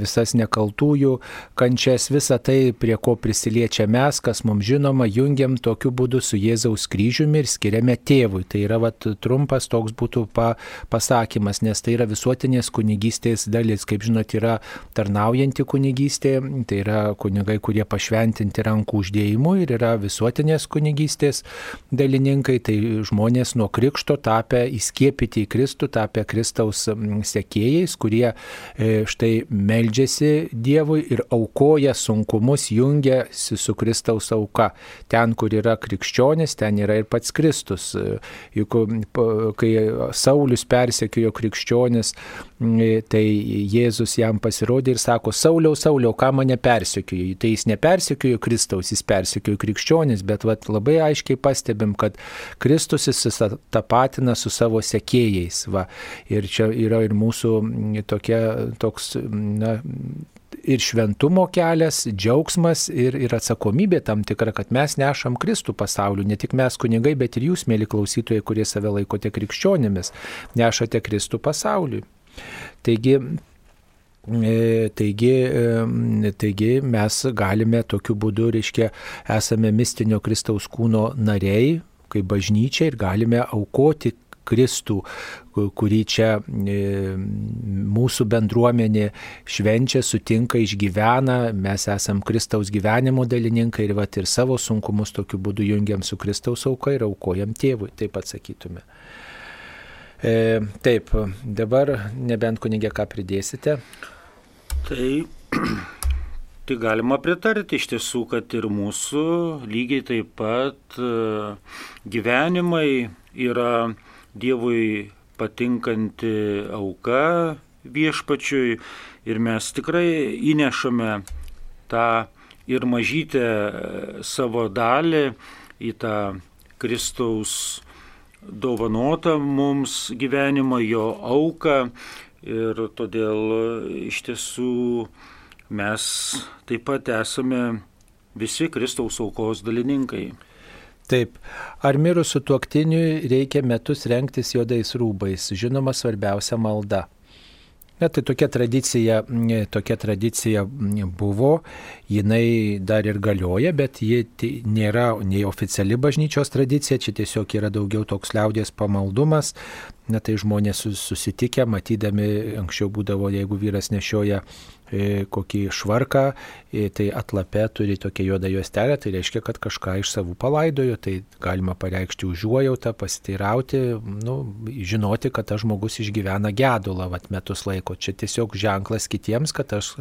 visas nekaltųjų kančias, visą tai, prie ko prisiliečia mes, kas mums žinoma, jungiam tokiu būdu būdu su Jėzaus kryžiumi ir skiriame tėvui. Tai yra vat, trumpas toks būtų pa, pasakymas, nes tai yra visuotinės kunigystės dalis. Kaip žinot, yra tarnaujanti kunigystė, tai yra kunigai, kurie pašventinti rankų uždėjimu ir yra visuotinės kunigystės dalininkai, tai žmonės nuo krikšto tapę įskiepyti į Kristų, tapę Kristaus sekėjais, kurie e, štai meldžiasi Dievui ir aukoja sunkumus, jungiasi su Kristaus auka. Ten, kur yra krikščionis, ten yra ir pats Kristus. Juk kai Saulis persekiojo krikščionis, tai Jėzus jam pasirodė ir sako, Sauliau, Sauliau, ką mane persekiojo. Tai jis nepersekiojo Kristaus, jis persekiojo krikščionis, bet vat, labai aiškiai pastebim, kad Kristus jis tapatina su savo sekėjais. Va. Ir čia yra ir mūsų tokia, toks, na, ir šventumo kelias, džiaugsmas ir, ir atsakomybė tam tikra, kad mes nešam Kristų pasauliu, ne tik mes kunigai, bet ir jūs, mėly klausytojai, kurie save laikote krikščionimis, nešate Kristų pasauliui. Taigi, e, Taigi, e, taigi mes galime tokiu būdu, reiškia, esame mistinio Kristaus kūno nariai, kaip bažnyčia ir galime aukoti Kristų, kurį čia e, mūsų bendruomenė švenčia, sutinka, išgyvena, mes esam Kristaus gyvenimo dalininkai ir, vat, ir savo sunkumus tokiu būdu jungiam su Kristaus auka ir aukojam tėvui, taip atsakytume. E, taip, dabar nebent kunigė ką pridėsite. Tai Tai galima pritarti iš tiesų, kad ir mūsų lygiai taip pat e, gyvenimai yra Dievui patinkanti auka viešpačiui ir mes tikrai įnešame tą ir mažytę savo dalį į tą Kristaus dovanotą mums gyvenimą, jo auką ir todėl iš tiesų mes taip pat esame visi Kristaus aukos dalininkai. Taip, ar mirusų tuoktiniui reikia metus renktis juodais rūbais? Žinoma, svarbiausia malda. Na, tai tokia tradicija, tokia tradicija buvo, jinai dar ir galioja, bet ji nėra nei oficiali bažnyčios tradicija, čia tiesiog yra daugiau toks liaudės pamaldumas. Na, tai žmonės susitikę, matydami, anksčiau būdavo, jeigu vyras nešioja kokį švarką, e, tai atlape turi tokią juodą juostelę, tai reiškia, kad kažką iš savų palaidojo, tai galima pareikšti užuojautą, pasiteirauti, nu, žinoti, kad tas žmogus išgyvena gedulą vat, metus laiko. Čia tiesiog ženklas kitiems, kad aš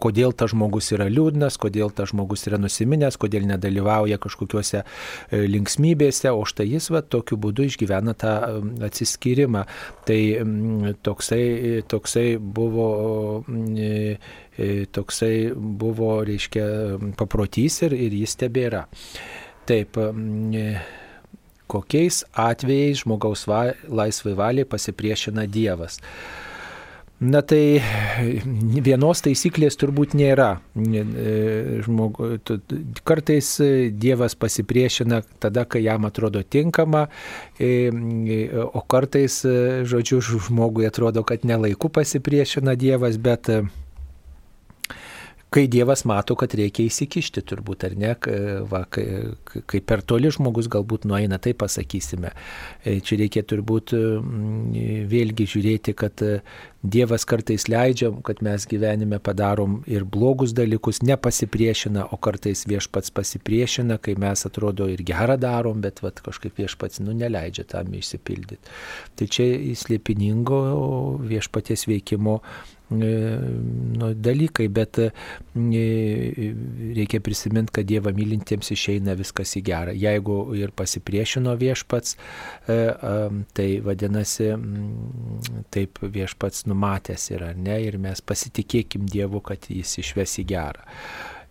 kodėl tas žmogus yra liūdnas, kodėl tas žmogus yra nusiminęs, kodėl nedalyvauja kažkokiuose e, linksmybėse, o štai jis va, tokiu būdu išgyvena tą atsiskyrimą. Tai toksai, toksai buvo e, e, toksai buvo, reiškia, paprotys ir, ir jis tebėra. Taip, kokiais atvejais žmogaus va, laisvai valiai pasipriešina Dievas. Na tai vienos taisyklės turbūt nėra. Žmogu, kartais Dievas pasipriešina tada, kai jam atrodo tinkama, o kartais, žodžiu, žmogui atrodo, kad nelaiku pasipriešina Dievas, bet kai Dievas mato, kad reikia įsikišti turbūt, ar ne, va, kai, kai per toli žmogus galbūt nueina, tai pasakysime. E, čia reikia turbūt mm, vėlgi žiūrėti, kad e, Dievas kartais leidžia, kad mes gyvenime padarom ir blogus dalykus, nepasipriešina, o kartais viešpats pasipriešina, kai mes atrodo ir gerą darom, bet vat, kažkaip viešpats nu, neleidžia tam išsipildyti. Tai čia įslėpiningo viešpaties veikimo nu, dalykai, bet e, reikia prisiminti, kad Dievą mylintiems išeina viskas į gerą. Jeigu ir pasipriešino viešpats, e, tai vadinasi, taip viešpats numatęs yra, ne, ir mes pasitikėkim Dievu, kad jis išves į gerą.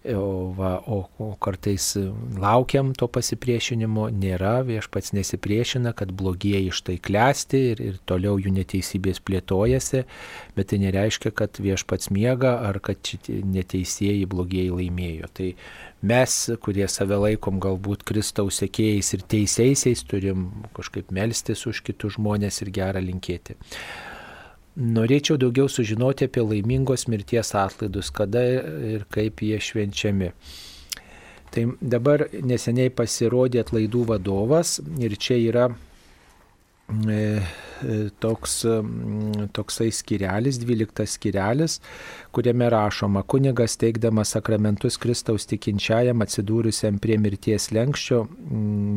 O, va, o, o kartais laukiam to pasipriešinimo, nėra, viešpats nesipriešina, kad blogieji štai klesti ir, ir toliau jų neteisybės plėtojasi, bet tai nereiškia, kad viešpats miega ar kad neteisėjai blogieji laimėjo. Tai mes, kurie save laikom galbūt Kristaus sekėjais ir teisėsiais, turim kažkaip melstis už kitus žmonės ir gerą linkėti. Norėčiau daugiau sužinoti apie laimingos mirties atlaidus, kada ir kaip jie švenčiami. Tai dabar neseniai pasirodė atlaidų vadovas ir čia yra e, e toks, toksai skirelis, dvyliktas skirelis, kuriame rašoma, kunigas teikdamas sakramentus Kristaus tikinčiajam atsidūrusiam prie mirties lenkščio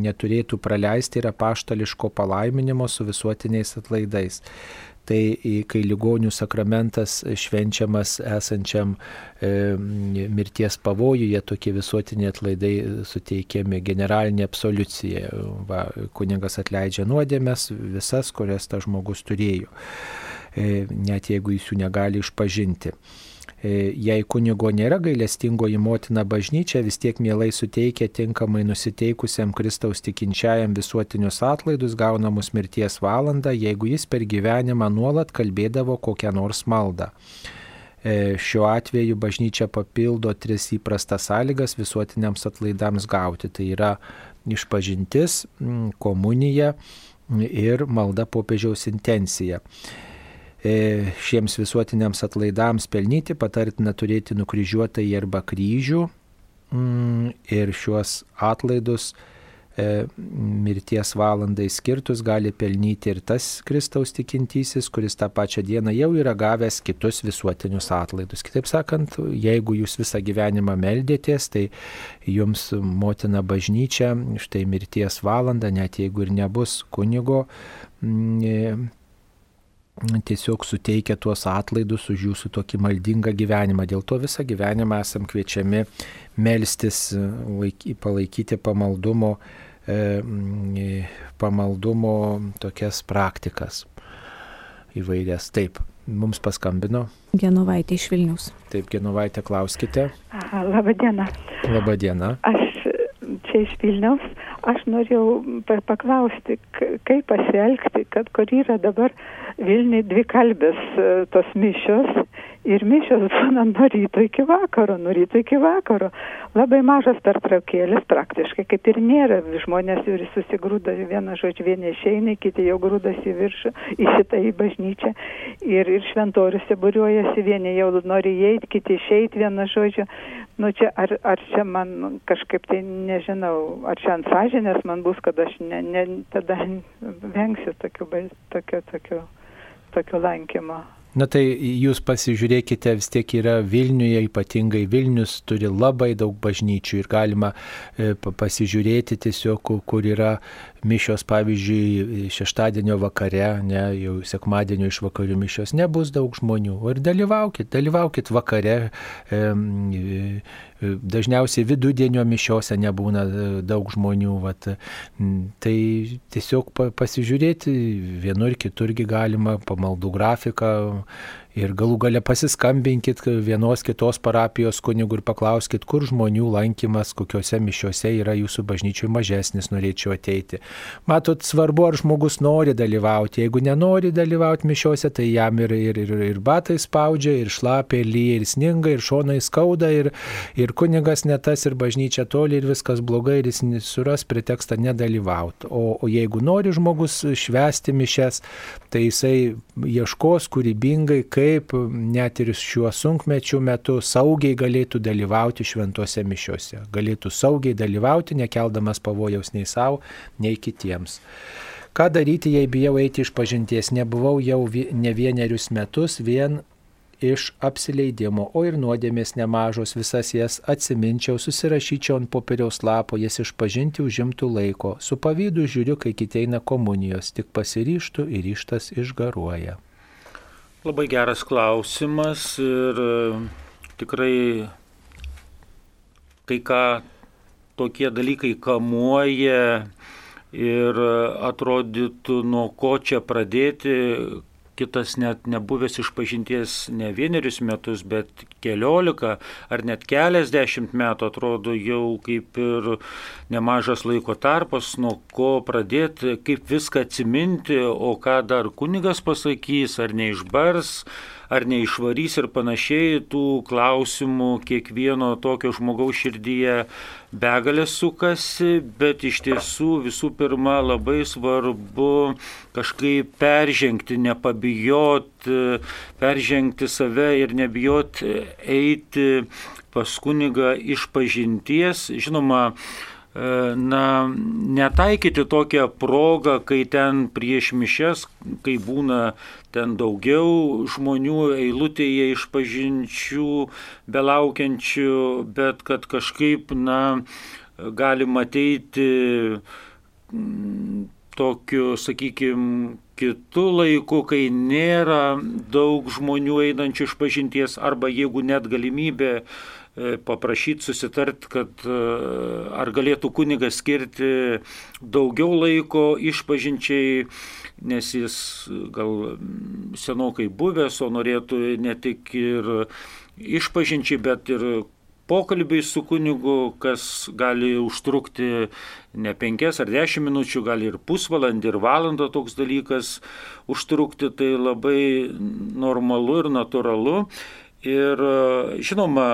neturėtų praleisti ir apaštališko palaiminimo su visuotiniais atlaidais tai kai ligonių sakramentas švenčiamas esančiam e, mirties pavojuje, tokie visuotiniai atlaidai suteikiami generalinė absoliucija. Va, kuningas atleidžia nuodėmės visas, kurias tas žmogus turėjo, e, net jeigu jis jų negali išpažinti. E, jei kunigo nėra gailestingoji motina bažnyčia, vis tiek mielai suteikia tinkamai nusiteikusiam Kristaus tikinčiajam visuotinius atlaidus gaunamus mirties valandą, jeigu jis per gyvenimą nuolat kalbėdavo kokią nors maldą. E, šiuo atveju bažnyčia papildo tris įprastas sąlygas visuotiniams atlaidams gauti. Tai yra išpažintis, komunija ir malda popiežiaus intencija. E, šiems visuotiniams atlaidams pelnyti patartina turėti nukryžiuotąjį arba kryžių mm, ir šiuos atlaidus e, mirties valandai skirtus gali pelnyti ir tas Kristaus tikintysis, kuris tą pačią dieną jau yra gavęs kitus visuotinius atlaidus. Kitaip sakant, jeigu jūs visą gyvenimą meldėtės, tai jums motina bažnyčia štai mirties valandą, net jeigu ir nebus kunigo, mm, tiesiog suteikia tuos atlaidus už jūsų tokį maldingą gyvenimą. Dėl to visą gyvenimą esam kviečiami melstis, palaikyti pamaldumo, e, pamaldumo tokias praktikas įvairias. Taip, mums paskambino. Genovaitė iš Vilnius. Taip, Genovaitė, klauskite. Labą dieną. Labą dieną. Aš čia iš Vilniaus. Aš norėjau paklausti, kaip pasielgti, kad kur yra dabar Vilniui dvi kalbės e, tos mišios ir mišios būna nuo ryto iki vakaro, nuo ryto iki vakaro. Labai mažas pertraukėlis praktiškai, kaip ir nėra. Žmonės ir susigrūda, vieną žodžiu, vieni išeina, kiti jau grūdasi į viršų, į šitą į bažnyčią. Ir, ir šventoriuose būriuojasi, vieni jau nori įeiti, kiti išeiti, vieną žodžiu. Nu čia, ar, ar čia man kažkaip tai nežinau, ar čia ant sąžinės man bus, kad aš ne, ne, tada vengsiu tokių, tokių, tokių tokio lankymo. Na tai jūs pasižiūrėkite, vis tiek yra Vilniuje, ypatingai Vilnius turi labai daug bažnyčių ir galima e, pasižiūrėti tiesiog, kur yra mišios, pavyzdžiui, šeštadienio vakare, ne, jau sekmadienio iš vakarių mišios, nebus daug žmonių. Ir dalyvaukit, dalyvaukit vakare. E, dažniausiai vidudienio mišiose nebūna e, daug žmonių. Vat, tai tiesiog pasižiūrėti, vienur kiturgi galima pamaldų grafiką Ir galų gale pasiskambinkit vienos kitos parapijos kunigų ir paklauskit, kur žmonių lankymas, kokiuose mišiuose yra jūsų bažnyčiui mažesnis, norėčiau ateiti. Matot, svarbu, ar žmogus nori dalyvauti. Jeigu nenori dalyvauti mišiuose, tai jam ir, ir, ir, ir batai spaudžia, ir šlapia, ir lyja, ir sninga, ir šonai skauda, ir, ir kunigas netas, ir bažnyčia toli, ir viskas blogai, ir jis suras pretekstą nedalyvauti. O, o jeigu nori žmogus švęsti mišes, tai jisai ieškos kūrybingai, kaip net ir šiuo sunkmečiu metu saugiai galėtų dalyvauti šventose mišiuose. Galėtų saugiai dalyvauti, nekeldamas pavojaus nei savo, nei kitiems. Ką daryti, jei bijau eiti iš pažinties? Nebuvau jau ne vienerius metus vien iš apsileidimo, o ir nuodėmės nemažos, visas jas atsiminčiau, susirašyčiau ant popieriaus lapo, jas išpažinti užimtų laiko. Su pavydu žiūriu, kai kiteina komunijos, tik pasiryštų ir ištas išgaruoja. Labai geras klausimas ir e, tikrai kai ką tokie dalykai kamuoja ir atrodytų nuo ko čia pradėti, kitas net nebuvęs išpažinties ne vienerius metus, bet keliolika ar net keliasdešimt metų atrodo jau kaip ir nemažas laiko tarpas, nuo ko pradėti, kaip viską atsiminti, o ką dar kunigas pasakys, ar neišbars, ar neišvarys ir panašiai, tų klausimų kiekvieno tokio žmogaus širdyje begalė sukasi, bet iš tiesų visų pirma labai svarbu kažkaip peržengti, nepabijoti, peržengti save ir nebijoti eiti pas kunigą iš pažinties. Žinoma, na, netaikyti tokią progą, kai ten prieš mišes, kai būna ten daugiau žmonių eilutėje iš pažinčių, belaukiančių, bet kad kažkaip, na, galima ateiti mm, tokiu, sakykime, kitų laikų, kai nėra daug žmonių einančių iš pažinties, arba jeigu net galimybė E, paprašyti susitart, kad e, ar galėtų kunigas skirti daugiau laiko išpažinčiai, nes jis gal senokai buvęs, o norėtų ne tik ir išpažinčiai, bet ir pokalbiai su kunigu, kas gali užtrukti ne penkias ar dešimt minučių, gali ir pusvalandį, ir valandą toks dalykas užtrukti, tai labai normalu ir natūralu. Ir žinoma,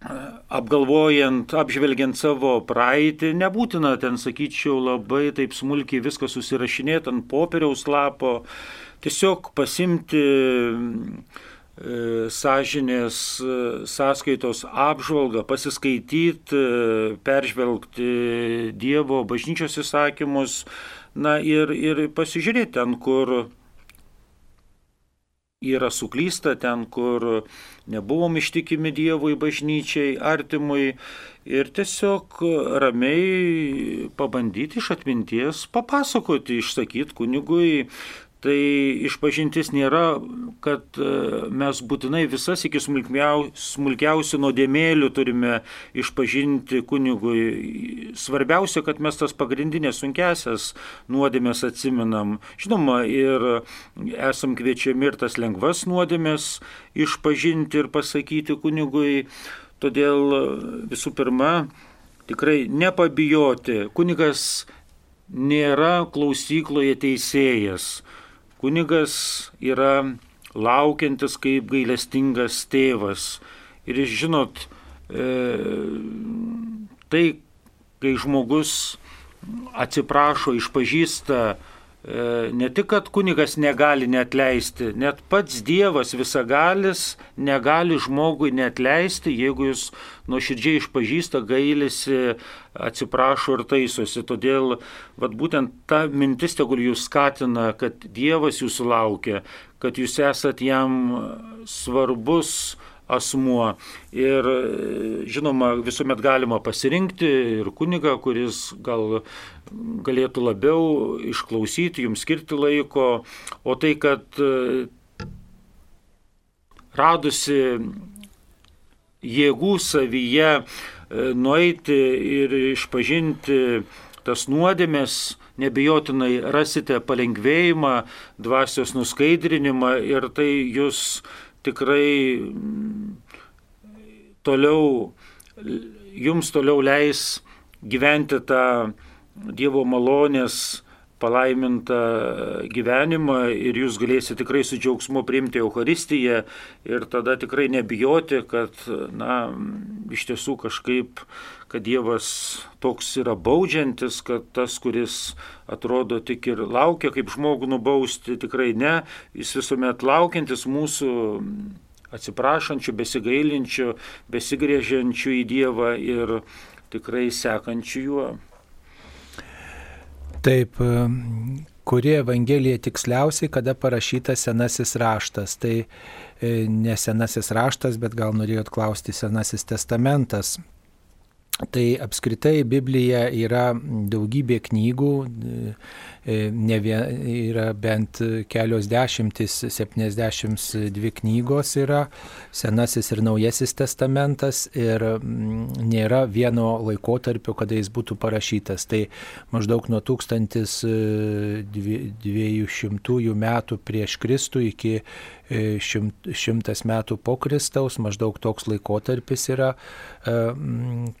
apgalvojant, apžvelgiant savo praeitį, nebūtina ten, sakyčiau, labai taip smulkiai viską susirašinėti ant popieriaus lapo, tiesiog pasimti e, sąžinės e, sąskaitos apžvalgą, pasiskaityti, e, peržvelgti Dievo bažnyčios įsakymus, na ir, ir pasižiūrėti ten, kur yra suklysta ten, kur nebuvom ištikimi Dievui, bažnyčiai, artimui. Ir tiesiog ramiai pabandyti iš atminties papasakoti, išsakyti kunigui Tai išpažintis nėra, kad e, mes būtinai visas iki smulkiausių nuodėmėlių turime išpažinti kunigui. Svarbiausia, kad mes tas pagrindinės sunkesias nuodėmės atsiminam. Žinoma, ir esam kviečiami ir tas lengvas nuodėmės išpažinti ir pasakyti kunigui. Todėl visų pirma, tikrai nepabijoti. Kunigas nėra klausykloje teisėjas Kunigas yra laukiantis kaip gailestingas tėvas. Ir jūs žinot, e, tai, kai žmogus atsiprašo, išpažįsta ne tik, kad kunigas negali netleisti, net pats Dievas visagalis negali žmogui netleisti, jeigu jis nuoširdžiai išpažįsta, gailisi, atsiprašo ir taisosi. Todėl vat, būtent ta mintis tegul jūs skatina, kad Dievas jūsų laukia, kad jūs esat jam svarbus asmuo. Ir žinoma, visuomet galima pasirinkti ir kuniga, kuris gal galėtų labiau išklausyti, jums skirti laiko, o tai, kad radusi jėgų savyje nueiti ir išpažinti tas nuodėmės, nebejotinai rasite palengvėjimą, dvasios nuskaidrinimą ir tai jūs tikrai mm, toliau, jums toliau leis gyventi tą Dievo malonės palaimintą gyvenimą ir jūs galėsite tikrai su džiaugsmu priimti Euharistiją ir tada tikrai nebijoti, kad, na, iš tiesų kažkaip, kad Dievas toks yra baudžiantis, kad tas, kuris atrodo tik ir laukia, kaip žmogų nubausti, tikrai ne, jis visuomet laukiantis mūsų atsiprašančių, besigailinčių, besigrėžiančių į Dievą ir tikrai sekančių juo. Taip, kuri Evangelija tiksliausiai, kada parašytas senasis raštas. Tai e, ne senasis raštas, bet gal norėjot klausti senasis testamentas. Tai apskritai Biblija yra daugybė knygų, E, ne vien, yra bent kelios dešimtis, 72 knygos yra, Senasis ir Naujasis testamentas ir mm, nėra vieno laikotarpio, kada jis būtų parašytas. Tai maždaug nuo 1200 e, metų prieš Kristų iki šimtas metų po Kristaus, maždaug toks laikotarpis yra,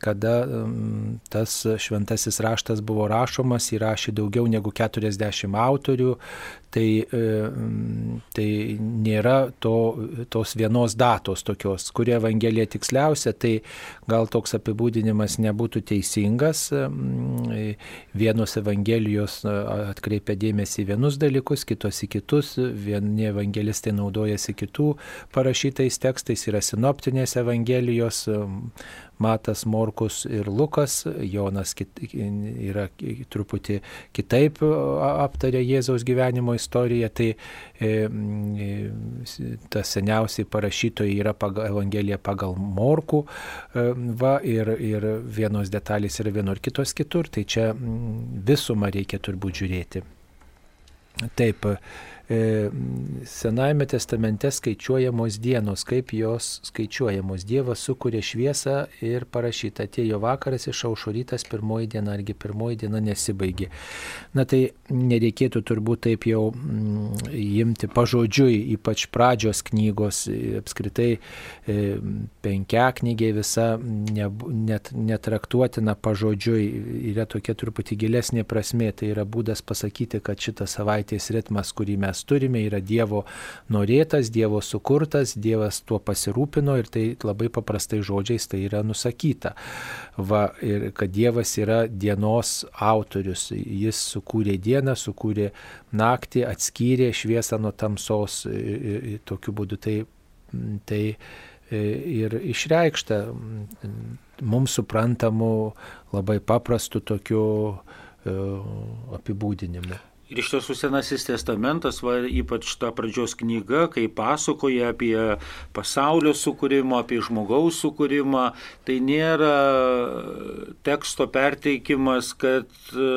kada tas šventasis raštas buvo rašomas, įrašė daugiau negu 40 40 autorių, tai, e, tai nėra to, tos vienos datos tokios, kurie Evangelija tiksliausia, tai gal toks apibūdinimas nebūtų teisingas. E, vienos Evangelijos e, atkreipia dėmesį į vienus dalykus, kitos į kitus, vieni evangelistai naudojasi kitų parašytais tekstais, yra sinoptinės Evangelijos, Matas, Morkus ir Lukas, Jonas kit, yra truputį kitaip aptarė Jėzaus gyvenimo istoriją, tai e, ta seniausiai parašytoji yra pagal, Evangelija pagal Morkų, e, va, ir, ir vienos detalės yra vienur, kitos kitur, tai čia visumą reikia turbūt žiūrėti. Taip, Senajame testamente skaičiuojamos dienos, kaip jos skaičiuojamos. Dievas sukūrė šviesą ir parašyta, atėjo vakaras iš aušurytas, pirmoji diena, argi pirmoji diena nesibaigė. Na tai nereikėtų turbūt taip jau mm, imti pažodžiui, ypač pradžios knygos, apskritai e, penkia knygė visa ne, net, netraktuotina pažodžiui, yra tokia truputį gilesnė prasme, tai yra būdas pasakyti, kad šitas savaitės ritmas, kurį mes mes turime, yra Dievo norėtas, Dievo sukurtas, Dievas tuo pasirūpino ir tai labai paprastai žodžiais tai yra nusakyta. Va, ir kad Dievas yra dienos autorius, jis sukūrė dieną, sukūrė naktį, atskyrė šviesą nuo tamsos, tokiu būdu tai, tai ir išreikšta mums suprantamu labai paprastu tokiu apibūdinimu. Ir iš tiesų Senasis testamentas, va, ypač ta pradžios knyga, kai pasakoja apie pasaulio sukūrimą, apie žmogaus sukūrimą, tai nėra teksto perteikimas, kad e,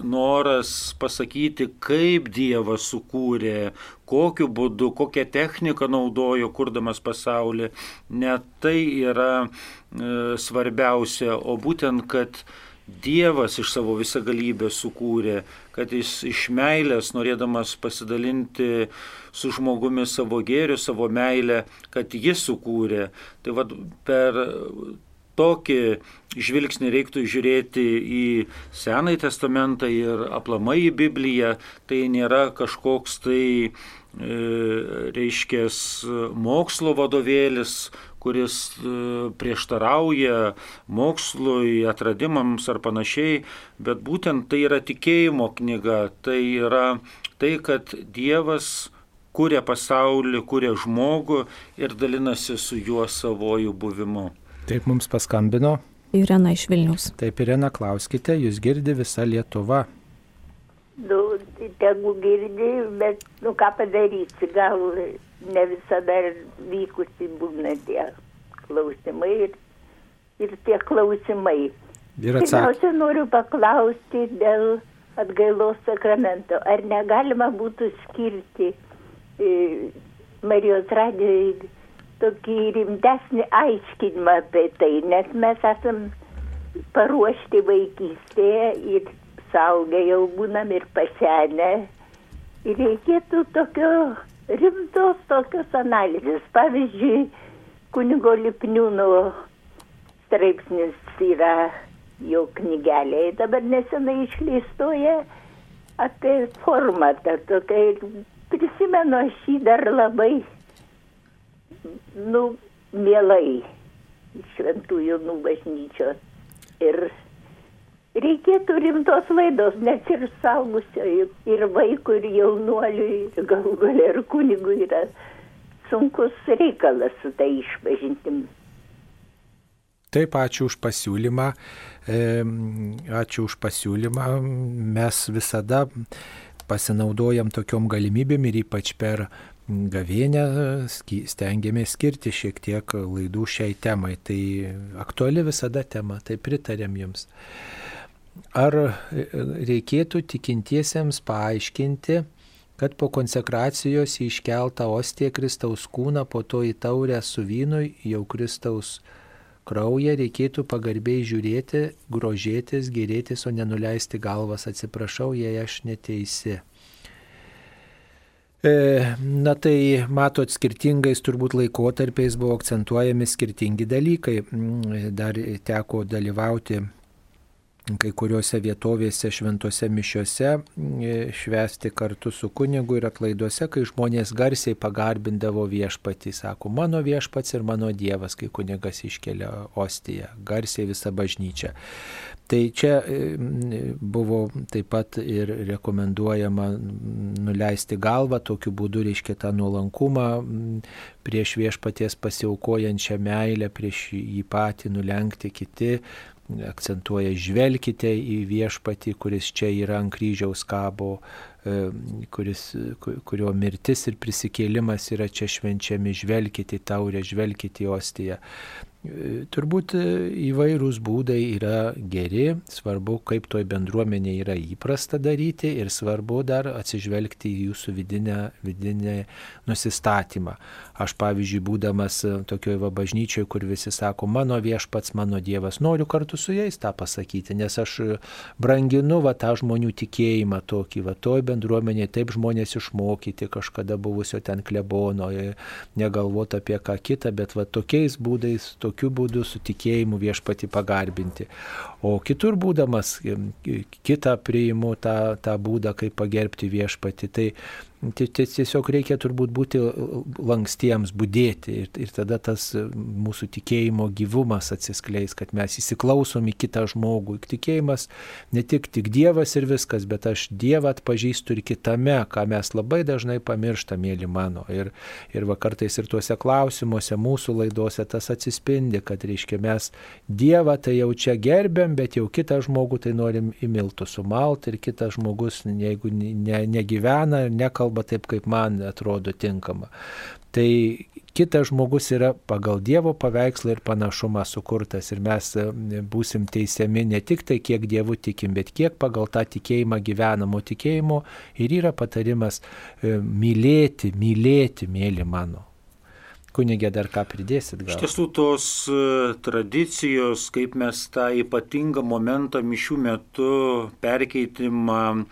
noras pasakyti, kaip Dievas sukūrė, kokiu būdu, kokią techniką naudojo, kurdamas pasaulį. Net tai yra e, svarbiausia, o būtent, kad Dievas iš savo visagalybės sukūrė, kad jis iš meilės, norėdamas pasidalinti su žmogumi savo gėriu, savo meilę, kad jis sukūrė. Tai vad per tokį žvilgsnį reiktų žiūrėti į Senąjį testamentą ir aplamai į Bibliją. Tai nėra kažkoks tai, e, reiškia, mokslo vadovėlis, kuris e, prieštarauja mokslui, atradimams ar panašiai, bet būtent tai yra tikėjimo knyga, tai yra tai, kad Dievas kuria pasaulį, kuria žmogų ir dalinasi su juo savojų buvimu. Taip mums paskambino. Irena iš Vilnius. Taip, Irena, klauskite, jūs girdi visą Lietuvą. Nu, tegu girdi, bet, nu, ką padarysi, gal ne visada vykusi būna tie klausimai ir, ir tie klausimai. Ir. Pirmiausia, noriu paklausti dėl atgailos sakramento. Ar negalima būtų skirti e, Marijos radijai tokį rimtesnį aiškinimą apie tai, nes mes esam paruošti vaikystėje ir saugę jau būnam ir pasenę. Ir reikėtų tokio rimtos tokios analizės. Pavyzdžiui, kunigo Lipniūno straipsnis yra jo knygelėje, dabar nesenai išleistoje apie formatą. Tokia, prisimenu aš jį dar labai, nu, mielai šventųjų nų bažnyčios. Ir reikėtų rimtos laidos, nes ir saugusiojo, ir vaikų, ir jaunuoliui, ir galų galia, ir kunigui yra sunkus reikalas su tai išpažintim. Taip, ačiū už pasiūlymą. Ačiū už pasiūlymą. Mes visada pasinaudojam tokiom galimybėm ir ypač per gavėnę stengiamės skirti šiek tiek laidų šiai temai. Tai aktuali visada tema, tai pritarėm jums. Ar reikėtų tikintiesiems paaiškinti, kad po konsekracijos iškeltą ostiją Kristaus kūną, po to į taurę su vynu jau Kristaus kraują reikėtų pagarbiai žiūrėti, grožėtis, gerėtis, o nenuleisti galvas, atsiprašau, jei aš neteisi. E, na tai matot, skirtingais turbūt laikotarpiais buvo akcentuojami skirtingi dalykai. Mm, dar teko dalyvauti kai kuriuose vietovėse šventose mišiuose mm, švesti kartu su kunigu ir atlaiduose, kai žmonės garsiai pagarbindavo viešpatį, sako, mano viešpats ir mano dievas, kai kunigas iškelia ostiją, garsiai visą bažnyčią. Tai čia e, buvo taip pat ir rekomenduojama nuleisti galvą, tokiu būdu reiškia tą nuolankumą prieš viešpaties pasiaukojančią meilę, prieš jį patį nulenkti kiti, akcentuoja žvelkite į viešpatį, kuris čia yra ant kryžiaus kabo, e, kuris, kurio mirtis ir prisikėlimas yra čia švenčiami, žvelkite į taurę, žvelkite į ostiją. Turbūt e, įvairūs būdai yra geri, svarbu, kaip toj bendruomenė yra įprasta daryti ir svarbu dar atsižvelgti į jūsų vidinę, vidinę nusistatymą. Aš pavyzdžiui, būdamas e, tokioje va bažnyčioje, kur visi sako, mano viešpats, mano Dievas, noriu kartu su jais tą pasakyti, nes aš e, branginu va tą žmonių tikėjimą tokį, va toj bendruomenėje taip žmonės išmokyti kažkada buvusio ten klebono, negalvoti apie ką kitą, bet va tokiais būdais, tokiu būdu su tikėjimu viešpati pagarbinti. O kitur būdamas kitą priimu tą, tą būdą, kaip pagerbti viešpati. Tai Tiesiog reikia turbūt būti lankstiems, būdėti ir, ir tada tas mūsų tikėjimo gyvumas atsiskleis, kad mes įsiklausom į kitą žmogų. Tikėjimas ne tik, tik Dievas ir viskas, bet aš Dievą atpažįstu ir kitame, ką mes labai dažnai pamirštam, mėly mano. Ir, ir vakartais ir tuose klausimuose, mūsų laidose tas atsispindi, kad reiškia mes Dievą tai jau čia gerbiam, bet jau kitą žmogų tai norim į miltų sumalti ir kitas žmogus, jeigu ne, negyvena ir nekalba, kalba taip, kaip man atrodo tinkama. Tai kitas žmogus yra pagal Dievo paveikslą ir panašumą sukurtas ir mes e, būsim teisiami ne tik tai, kiek Dievu tikim, bet kiek pagal tą tikėjimą gyvenamo tikėjimo ir yra patarimas e, mylėti, mylėti, mėly mano. Kunigė dar ką pridėsit gal? Iš tiesų tos e, tradicijos, kaip mes tą ypatingą momentą mišių metu perkeitimą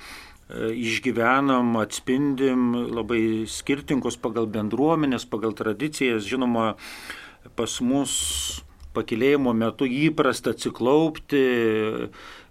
išgyvenam, atspindim labai skirtingus pagal bendruomenės, pagal tradicijas. Žinoma, pas mus pakilėjimo metu įprasta atsiklaupti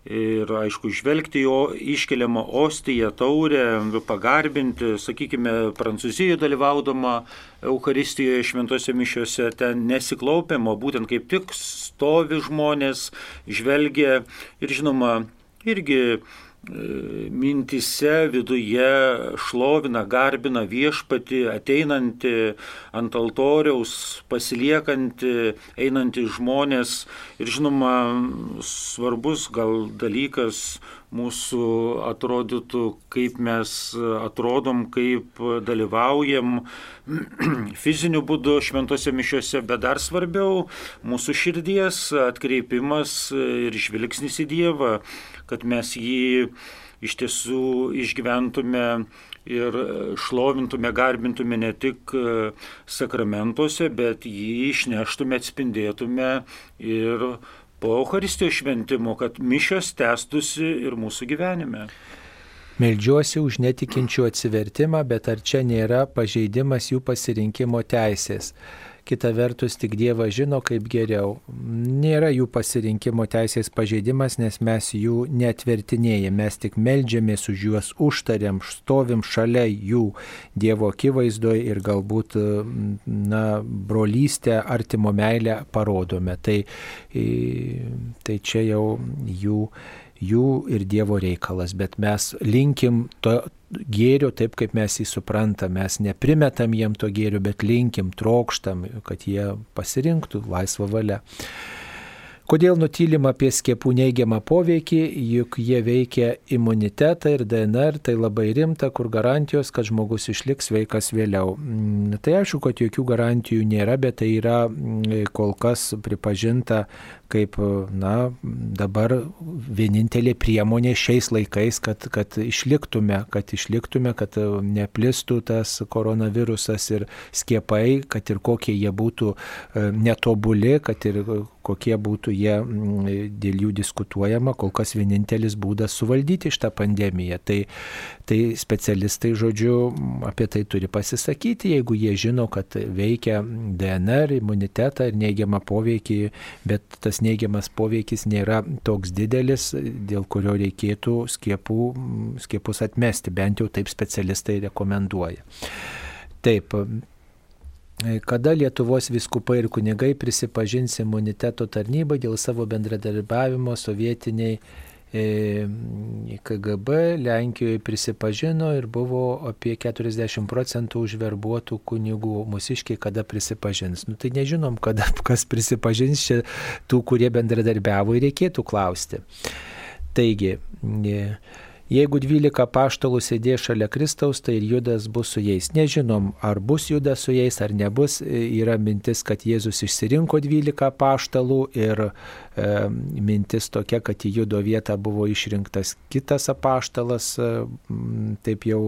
ir, aišku, žvelgti jo iškeliamą ostiją, taurę, pagarbinti, sakykime, Prancūzijoje dalyvaudama Euharistijoje šventose mišiuose, ten nesiklaupiama, būtent kaip tik stovi žmonės, žvelgia ir, žinoma, irgi mintise viduje šlovina, garbina viešpati, ateinanti ant altoriaus, pasiliekanti, einanti žmonės. Ir žinoma, svarbus gal dalykas mūsų atrodytų, kaip mes atrodom, kaip dalyvaujam fiziniu būdu šventose mišiuose, bet dar svarbiau mūsų širdies atkreipimas ir žvilgsnis į Dievą, kad mes jį iš tiesų išgyventume ir šlovintume, garbintume ne tik sakramentuose, bet jį išneštume, atspindėtume ir po Euharistijos šventimo, kad mišios tęstusi ir mūsų gyvenime. Meldžiuosi už netikinčių atsivertimą, bet ar čia nėra pažeidimas jų pasirinkimo teisės? Kita vertus tik Dievas žino kaip geriau. Nėra jų pasirinkimo teisės pažeidimas, nes mes jų netvertinėjame, mes tik melžiamės už juos, užtariam, stovim šalia jų Dievo akivaizdoje ir galbūt, na, brolystę, artimo meilę parodome. Tai, tai čia jau jų jų ir Dievo reikalas, bet mes linkim to, gėrio taip, kaip mes jį suprantam. Mes neprimetam jiem to gėrio, bet linkim, trokštam, kad jie pasirinktų laisvą valią. Kodėl nutylim apie skiepų neigiamą poveikį, juk jie veikia imunitetą ir DNR, tai labai rimta, kur garantijos, kad žmogus išliks sveikas vėliau. Mm, tai aišku, kad jokių garantijų nėra, bet tai yra mm, kol kas pripažinta kaip na, dabar vienintelė priemonė šiais laikais, kad, kad išliktume, kad išliktume, kad neplistų tas koronavirusas ir skiepai, kad ir kokie jie būtų e, netobuli, kad ir kokie būtų jie dėl jų diskutuojama, kol kas vienintelis būdas suvaldyti šitą pandemiją. Tai, tai specialistai, žodžiu, apie tai turi pasisakyti, jeigu jie žino, kad veikia DNR, imunitetą ir neigiamą poveikį, bet tas neigiamas poveikis nėra toks didelis, dėl kurio reikėtų skiepų, skiepus atmesti, bent jau taip specialistai rekomenduoja. Taip, kada Lietuvos viskupai ir kunigai prisipažins imuniteto tarnybą dėl savo bendradarbiavimo sovietiniai KGB Lenkijoje prisipažino ir buvo apie 40 procentų užverbuotų kunigų mūsiškiai, kada prisipažins. Nu, tai nežinom, kada kas prisipažins čia tų, kurie bendradarbiavo reikėtų klausti. Taigi, Jeigu 12 paštalų sėdės šalia Kristaus, tai ir Judas bus su jais. Nežinom, ar bus Judas su jais, ar nebus. Yra mintis, kad Jėzus išsirinko 12 paštalų ir E, mintis tokia, kad į judo vietą buvo išrinktas kitas apaštalas, e, taip jau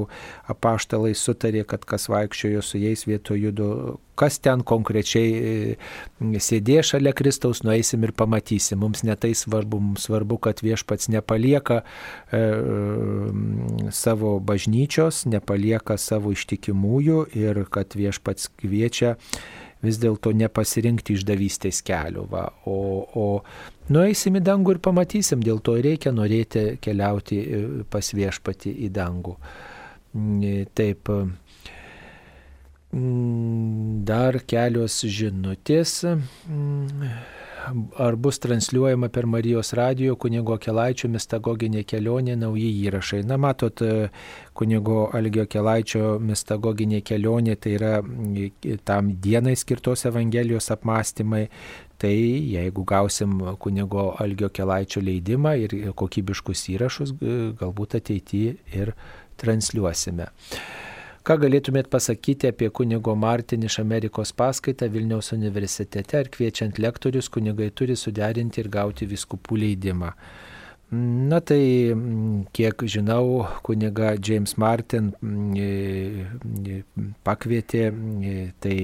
apaštalai sutarė, kad kas vaikščiojo su jais vieto judo, kas ten konkrečiai e, sėdė šalia Kristaus, nueisim ir pamatysim. Mums netai svarbu, mums svarbu, kad viešpats nepalieka e, savo bažnyčios, nepalieka savo ištikimųjų ir kad viešpats kviečia vis dėlto nepasirinkti išdavystės kelių. Va. O, o nueisim į dangų ir pamatysim, dėl to reikia norėti keliauti e, pas viešpati į dangų. Taip. Mm, dar kelios žinutės. Mm, ar bus transliuojama per Marijos radijo kunigo Kelaičio mistagoginė kelionė nauji įrašai. Na, matot, kunigo Algio Kelaičio mistagoginė kelionė tai yra tam dienai skirtos Evangelijos apmąstymai. Tai jeigu gausim kunigo Algio Kelaičio leidimą ir kokybiškus įrašus, galbūt ateityje ir transliuosime. Ką galėtumėt pasakyti apie kunigo Martin iš Amerikos paskaitą Vilniaus universitete ar kviečiant lektorius kunigai turi suderinti ir gauti viskupų leidimą? Na tai, kiek žinau, kuniga James Martin e, e, pakvietė, e, tai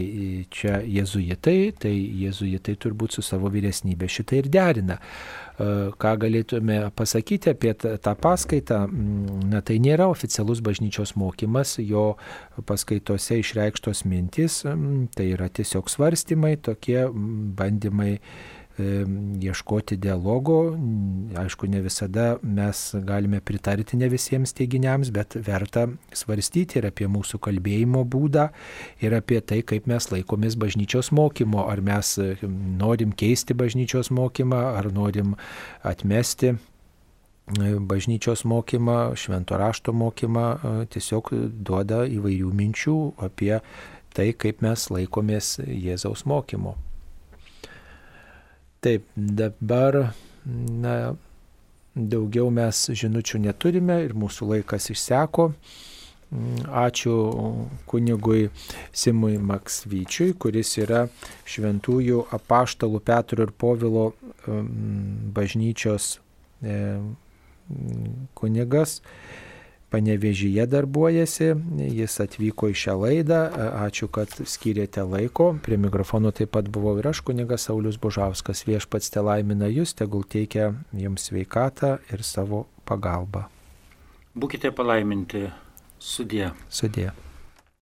čia jezuitai, tai jezuitai turbūt su savo vyresnybė šitą ir derina. Ką galėtume pasakyti apie tą paskaitą? Mm, na tai nėra oficialus bažnyčios mokymas, jo paskaitose išreikštos mintis, mm, tai yra tiesiog svarstymai, tokie mm, bandymai ieškoti dialogo. Aišku, ne visada mes galime pritarti ne visiems teiginiams, bet verta svarstyti ir apie mūsų kalbėjimo būdą, ir apie tai, kaip mes laikomės bažnyčios mokymo. Ar mes norim keisti bažnyčios mokymą, ar norim atmesti bažnyčios mokymą, švento rašto mokymą, tiesiog duoda įvairių minčių apie tai, kaip mes laikomės Jėzaus mokymo. Taip, dabar na, daugiau mes žinučių neturime ir mūsų laikas išseko. Ačiū kunigui Simui Maksvyčiui, kuris yra šventųjų apaštalų Petro ir Povilo bažnyčios e, kunigas, panevežyje darbuojasi, jis atvyko į šią laidą, ačiū, kad skyrėte laiko. Prie mikrofono taip pat buvau ir aš, kunigas Saulis Bužauskas, viešpats te laimina jūs, tegul teikia jums sveikatą ir savo pagalbą. Būkite palaiminti sudė. Sudė.